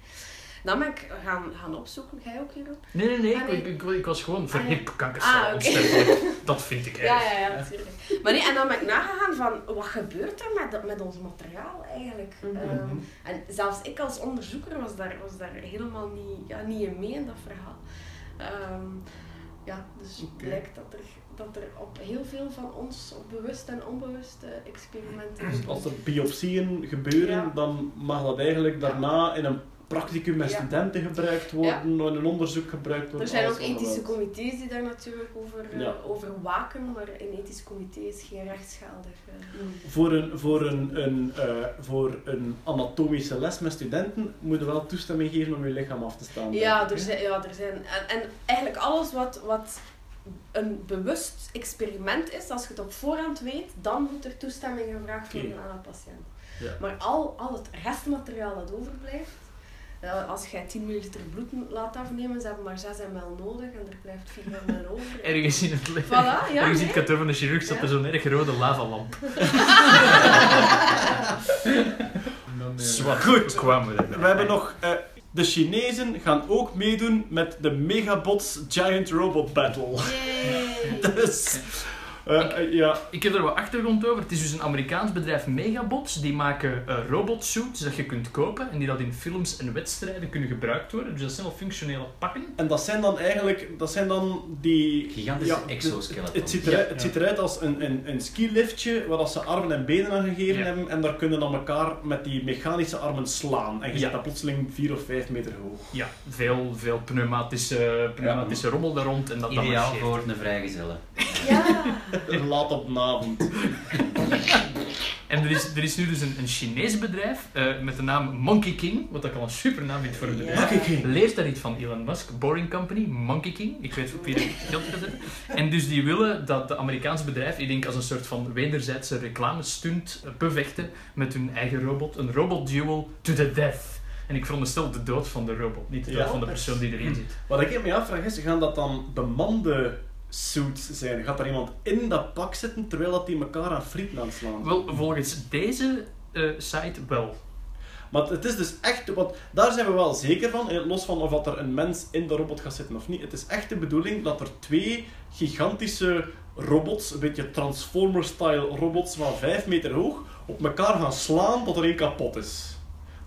Dan ben ik gaan, gaan opzoeken, jij ook hierom? Nee, nee, nee. Ah, nee. Ik, ik, ik was gewoon verhip Ah, oké. onsterfelijk. Dat vind ik Ja, eigenlijk. ja, ja, natuurlijk. Maar nee, en dan ben ik nagegaan van, wat gebeurt er met, met ons materiaal eigenlijk? Mhm. Ehm, en zelfs ik als onderzoeker was daar, was daar helemaal niet, ja, niet in mee in dat verhaal. Ehm, ja, dus het blijkt dat er, dat er op heel veel van ons, op bewust en onbewust eh, experimenten Dus als er biopsieën gebeuren, Ja. dan mag dat eigenlijk daarna in een practicum met studenten gebruikt worden, in een onderzoek gebruikt worden. Er zijn ook ethische comité's die daar natuurlijk over, over waken, maar een ethisch comité is geen rechtsgeldig. eh. Voor een, voor, een, een, eh, voor een anatomische les met studenten moet je wel toestemming geven om je lichaam af te staan. Ja, er zijn, ja, er zijn en, en eigenlijk alles wat, wat een bewust experiment is, als je het op voorhand weet, dan moet er toestemming gevraagd worden aan een patiënt. Ja. Maar al, al het restmateriaal dat overblijft, als jij 10 milliliter bloed laat afnemen, ze hebben maar 6 ml nodig en er blijft 4 ml over. Ergens in het leven. Voilà, ja, Ergens in het kantoor van de chirurg zat Ja. er zo'n erg rode lavalamp. Eh, Zwart. Goed. Kwamen we? We hebben nog... eh, de Chinezen gaan ook meedoen met de Megabots Giant Robot Battle. Yay. dus... eh, eh, ja, Ik heb er wat achtergrond over. Het is dus een Amerikaans bedrijf Megabots. Die maken eh, robotsuits dat je kunt kopen en die dat in films en wedstrijden kunnen gebruikt worden. Dus dat zijn al functionele pakken. en dat zijn dan eigenlijk... Dat zijn dan die... Gigantische het- exoskeletons. Het, het, ziet eruit, Ja, het ja. ziet eruit als een, een, een skiliftje waar dat ze armen en benen aan gegeven Ja. hebben en daar kunnen dan elkaar met die mechanische armen slaan. En je Ja. zit dan plotseling 4 of 5 meter hoog. Ja, veel, veel pneumatische, pneumatische rommel daar rond en dat dat Ideaal voor een vrijgezelle. Ja. Laat op de avond. En er is, er is nu dus een, een Chinees bedrijf eh, met de naam Monkey King, wat ik al een super naam vind voor een bedrijf. Monkey King. Leert daar iets van Elon Musk, Boring Company, Monkey King. Ik weet op wie ik geld ga zetten. En dus die willen dat de Amerikaanse bedrijf, ik denk als een soort van wederzijdse reclamestunt, eh, bevechten met hun eigen robot. Een robot duel to the death. En ik veronderstel de dood van de robot, niet de dood Ja. van de persoon die erin zit. Wat ik me afvraag is, gaan dat dan bemande suits zijn? Gaat er iemand in dat pak zitten terwijl dat die elkaar aan frieten aan slaan? Wel, volgens deze eh, site wel. Maar het is dus echt, want daar zijn we wel zeker van, eh, los van of dat er een mens in de robot gaat zitten of niet. Het is echt de bedoeling dat er twee gigantische robots, een beetje Transformer-style robots van 5 meter hoog, op elkaar gaan slaan tot er één kapot is.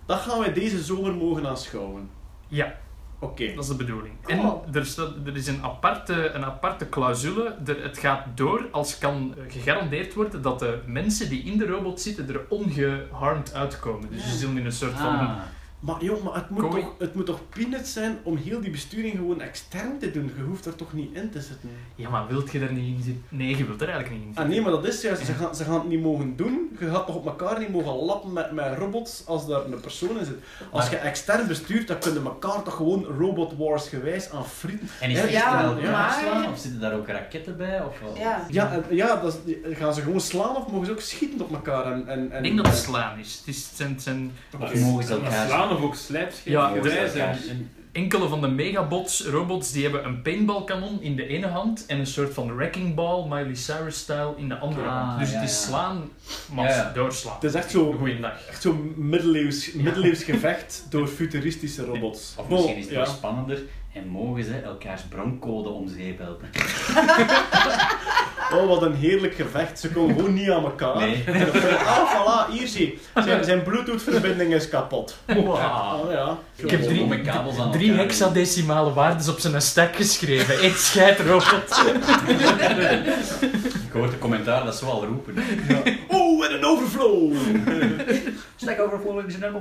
Dat gaan wij deze zomer mogen aanschouwen. Ja, Oké. dat is de bedoeling. Cool. En er, staat, er is een aparte, een aparte clausule. Er, het gaat door als kan eh, gegarandeerd worden dat de mensen die in de robot zitten er ongeharmed uitkomen. Dus ze zullen in een soort van... Ah. Maar joh, maar het moet, toch, het moet toch peanuts zijn om heel die besturing gewoon extern te doen? Je hoeft er toch niet in te zitten? Ja, maar wilt je er niet in zitten? Nee, je wilt er eigenlijk niet in Ah zitten. nee, maar dat is juist, ze gaan, ze gaan het niet mogen doen. Je gaat toch op elkaar niet mogen lappen met, met robots als daar een persoon in zit. Als Maar- je extern bestuurt, dan kunnen elkaar toch gewoon Robot Wars gewijs aan frieten. En is Ja, het ja, echt wel maar- aanslaan? Of zitten daar ook raketten bij? Of, wel? Ja. Ja, ja dat is- gaan ze gewoon slaan of mogen ze ook schieten op elkaar? En, en, en, Ik denk dat het slaan is. Het, is, het zijn, zijn Of mogen ze elkaar... Slaan of ook slijpschepen. Ja, Wij zijn- en- enkele van de megabots, robots, die hebben een paintballkanon in de ene hand en een soort van wrecking ball, Miley Cyrus-style, in de andere Ah, hand. Dus ja, het is slaan, maar Ja, ja. doorslaan. Het is echt zo- Goeiedag. Echt zo'n middeleeuws, middeleeuws gevecht door futuristische robots. Of misschien is het ja. nog spannender en mogen ze elkaars broncode om zeep helpen. Oh, wat een heerlijk gevecht. Ze komen gewoon niet aan elkaar. Nee. Ah, voilà, hier zie je. Zijn, zijn bluetooth-verbinding is kapot. Wow. Oh ja. Ik heb drie, Met kabels aan drie elkaar. hexadecimale waardes op zijn stack geschreven. Eet scheidrobot. Ik hoor de commentaar dat ze wel roepen. Oh, en een overflow! Stack overflow in zijn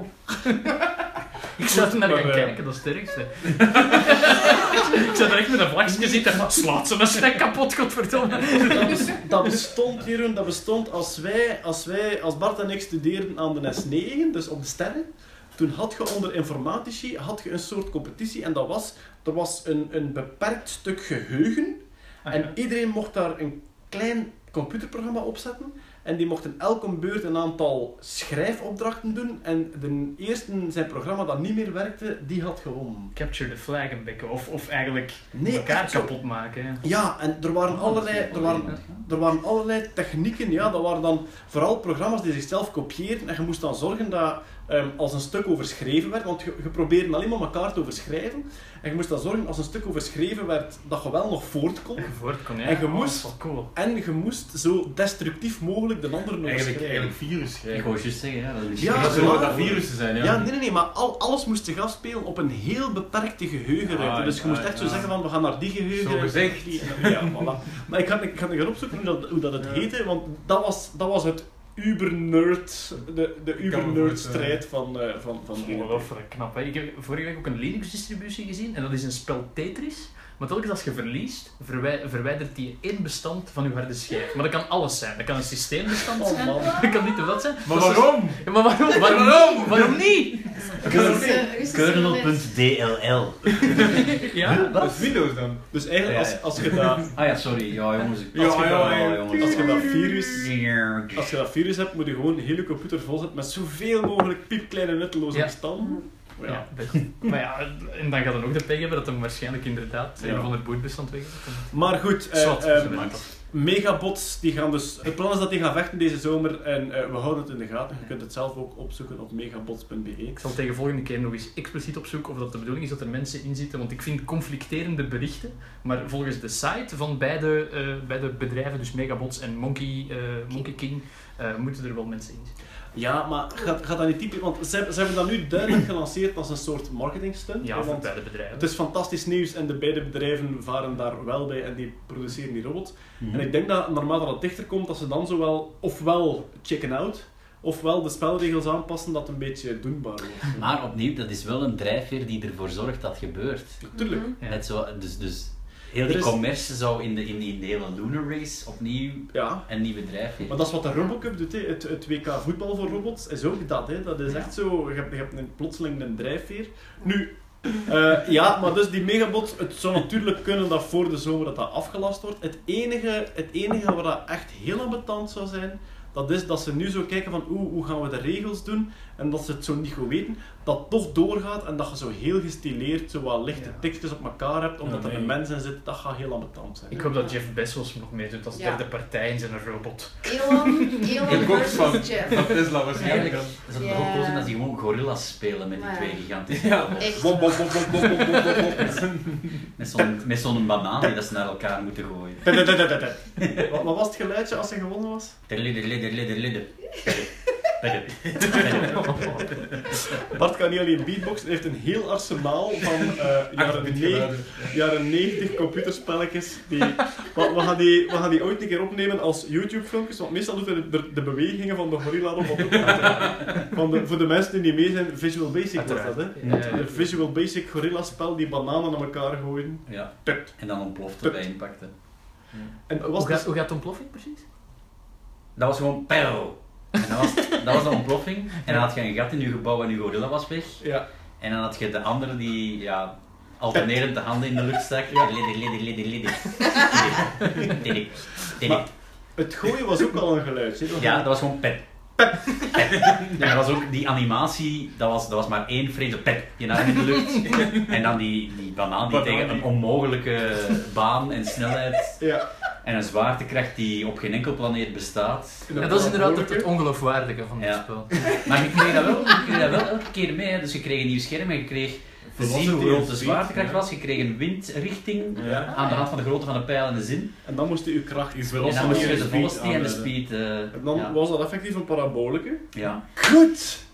Ik zou er naar gaan Maar, eh, kijken, dat is het ergste. ik zou er echt met een vlagje zitten en slaat zijn stack kapot, godverdomme. Dat, dat bestond, Jeroen, dat bestond als wij, als wij, als Bart en ik studeerden aan de S9, dus op de sterren. Toen had je onder informatici had je een soort competitie en dat was, er was een, een beperkt stuk geheugen en iedereen mocht daar een klein computerprogramma opzetten en die mocht in elke beurt een aantal schrijfopdrachten doen en de eerste zijn programma dat niet meer werkte, die had gewonnen. Capture the flag een beetje, of, of eigenlijk Nee, elkaar kapot maken. hè. Ja, en er waren allerlei, er waren, er waren allerlei technieken, ja, dat waren dan vooral programma's die zichzelf kopieerden en je moest dan zorgen dat ehm, als een stuk overschreven werd, want je, je probeerde alleen maar elkaar te overschrijven, en je moest dan zorgen als een stuk overschreven werd, dat je wel nog voort kon. Dat je voort kon, ja. En je Oh, moest- cool. En je moest zo destructief mogelijk de andere Eigenlijk, overschrijven. eigenlijk virus Ik wou juist zeggen, ja, dat is Ja, dat zo- zullen dat virussen zijn, ja. Ja, nee, nee, nee, maar al, alles moest zich afspelen op een heel beperkte geheugenruimte. Ah, dus je moest echt zo ja. zeggen van, we gaan naar die geheugenruimte. Zo gezegd. Ja, voilà. Maar ik ga, ik ga nog gaan opzoeken hoe dat, hoe dat het Ja. heette, want dat was, dat was het uber-nerd, de, de uber-nerd-strijd van, eh van, van Ongelooflijk knap. Hè? Ik heb vorige week ook een Linux-distributie gezien en dat is een spel Tetris. Maar telkens als je verliest, verwij- verwijdert die één bestand van je harde schijf. Maar dat kan alles zijn. Dat kan een systeembestand Oh, zijn. Dat kan niet of dat zijn. Maar waarom? Ja, maar waarom? Waarom, waarom niet? Russische roulette. Kernel.dll Ja? Dat is Windows dan. Dus eigenlijk, als, als je dat, Ah ja, sorry. Ja, jongens. ik- Ja, als je ja, dat- ja. jongens. als je dat virus... Ja. Als je dat virus hebt, moet je gewoon heel je computer volzetten met zoveel mogelijk piepkleine nutteloze Ja. Ja. Ja, best. Maar ja, en dan gaat dan ook de pech hebben dat hem waarschijnlijk inderdaad Ja. een of ander boerbestand weg heeft. Maar goed, eh, ehm, dat. Megabots, die gaan dus... Het plan is dat die gaan vechten deze zomer en eh, we houden het in de gaten. Je kunt het zelf ook opzoeken op megabots.be. Ik zal tegen volgende keer nog eens expliciet opzoeken of dat de bedoeling is dat er mensen in zitten, want ik vind conflicterende berichten, maar volgens de site van beide, eh, beide bedrijven, dus Megabots en Monkey, eh, Monkey King, eh, moeten er wel mensen in zitten. Ja, maar gaat, gaat dat niet typisch... Want ze, hebben- ze hebben dat nu duidelijk gelanceerd als een soort marketing stunt. Ja, voor beide bedrijven. het is fantastisch nieuws en de beide bedrijven varen daar wel bij en die produceren die robots. Mhm. En ik denk dat naarmate dat het dichter komt, dat ze dan zowel ofwel chicken out, ofwel de spelregels aanpassen dat het een beetje doenbaar wordt. Maar opnieuw, dat is wel een drijfveer die ervoor zorgt dat gebeurt. Tuurlijk. Ja. Net zo, dus, dus heel die is- commerce zou in de, in die in de hele Lunar Race opnieuw Ja. een nieuwe drijfveer. Maar dat is wat de Robocup doet, hè. Het, het WK voetbal voor robots is ook dat. Hè. Dat is Ja. echt zo, je hebt, je hebt een, plotseling een drijfveer. Nu, eh, ja, maar dus die megabot, het zou natuurlijk kunnen dat voor de zomer dat dat afgelast wordt. Het enige, het enige wat dat echt heel ambetant zou zijn, dat is dat ze nu zo kijken van oeh, hoe gaan we de regels doen en dat ze het zo niet goed weten, dat toch doorgaat en dat je zo heel gestileerd zo wat lichte ja. tekstjes op elkaar hebt, omdat er een mens in zit, dat gaat heel ambetant zijn. Ik hoop dat Jeff Bezos nog meedoet als ja. derde partij in zijn robot. Elon, Elon versus van, Jeff. Van Tesla waarschijnlijk. Ja. Dat hebben gekozen cool dat die gewoon gorillas spelen met die twee gigantische robots. Met zo'n met zo'n banaan die dat ze naar elkaar moeten gooien. wat, wat was het geluidje als ze gewonnen was? Leder, lidde, lidde, lidde. Bart kan niet alleen beatboxen, hij heeft een heel arsenaal van eh, jaren, Acht-bit 90, geluiden. jaren 90 computerspelletjes. Die, we, we, gaan die, we gaan die ooit een keer opnemen als YouTube-filmpjes, want meestal doet hij de, de bewegingen van de gorilla ook. Van de, voor de mensen die niet mee zijn, Visual Basic was dat, hè? Ja, ja. De Visual Basic gorilla spel die bananen aan elkaar gooien. Ja, Tut. en dan ontploft het bij impact. hè. En was Hoe gaat, hoe gaat de ontploffing precies? Dat was gewoon pew. En dat was, dat was de ontploffing. En dan had je een gat in je gebouw en je gorilla was weg. ja, En dan had je de andere die ja, alternerend de handen in de lucht stak. Ja. Het gooien was ook al een geluidje. hè. Ja, dat was gewoon pet. Pet. En dat was ook die animatie, dat was, dat was maar één frame, pet, je arm in de lucht. En dan die, die banaan die Banaan tegen een onmogelijke baan en snelheid Ja. En een zwaartekracht die op geen enkel planeet bestaat. Ja, dat is inderdaad het, het ongeloofwaardige van dit Ja. spel. Maar je kreeg dat wel, je kreeg dat wel elke keer mee. Hè. Dus je kreeg een nieuw scherm en je kreeg te zien hoe groot de zwaartekracht was. Je kreeg een windrichting Ja. aan de hand van de grootte van de pijl en de zin. En dan moest je uw kracht... Uw En dan moest je de speed velocity en de speed. eh, En dan ja. was dat effectief een paraboleke. ja. Goed!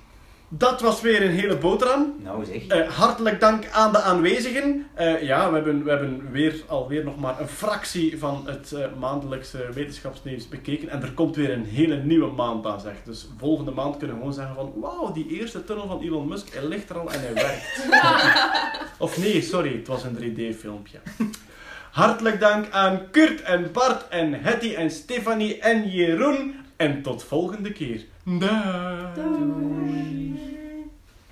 Dat was weer een hele boterham. Nou zeg. Eh, hartelijk dank aan de aanwezigen. Eh, ja, we hebben, we hebben weer, alweer nog maar een fractie van het eh, maandelijkse wetenschapsnieuws bekeken. En er komt weer een hele nieuwe maand aan, zeg. Dus volgende maand kunnen we gewoon zeggen van... Wauw, die eerste tunnel van Elon Musk, hij ligt er al en hij werkt. of nee, sorry, het was een 3D-filmpje. Hartelijk dank aan Kurt en Bart en Hetty en Stefanie en Jeroen. En tot volgende keer. Да. да.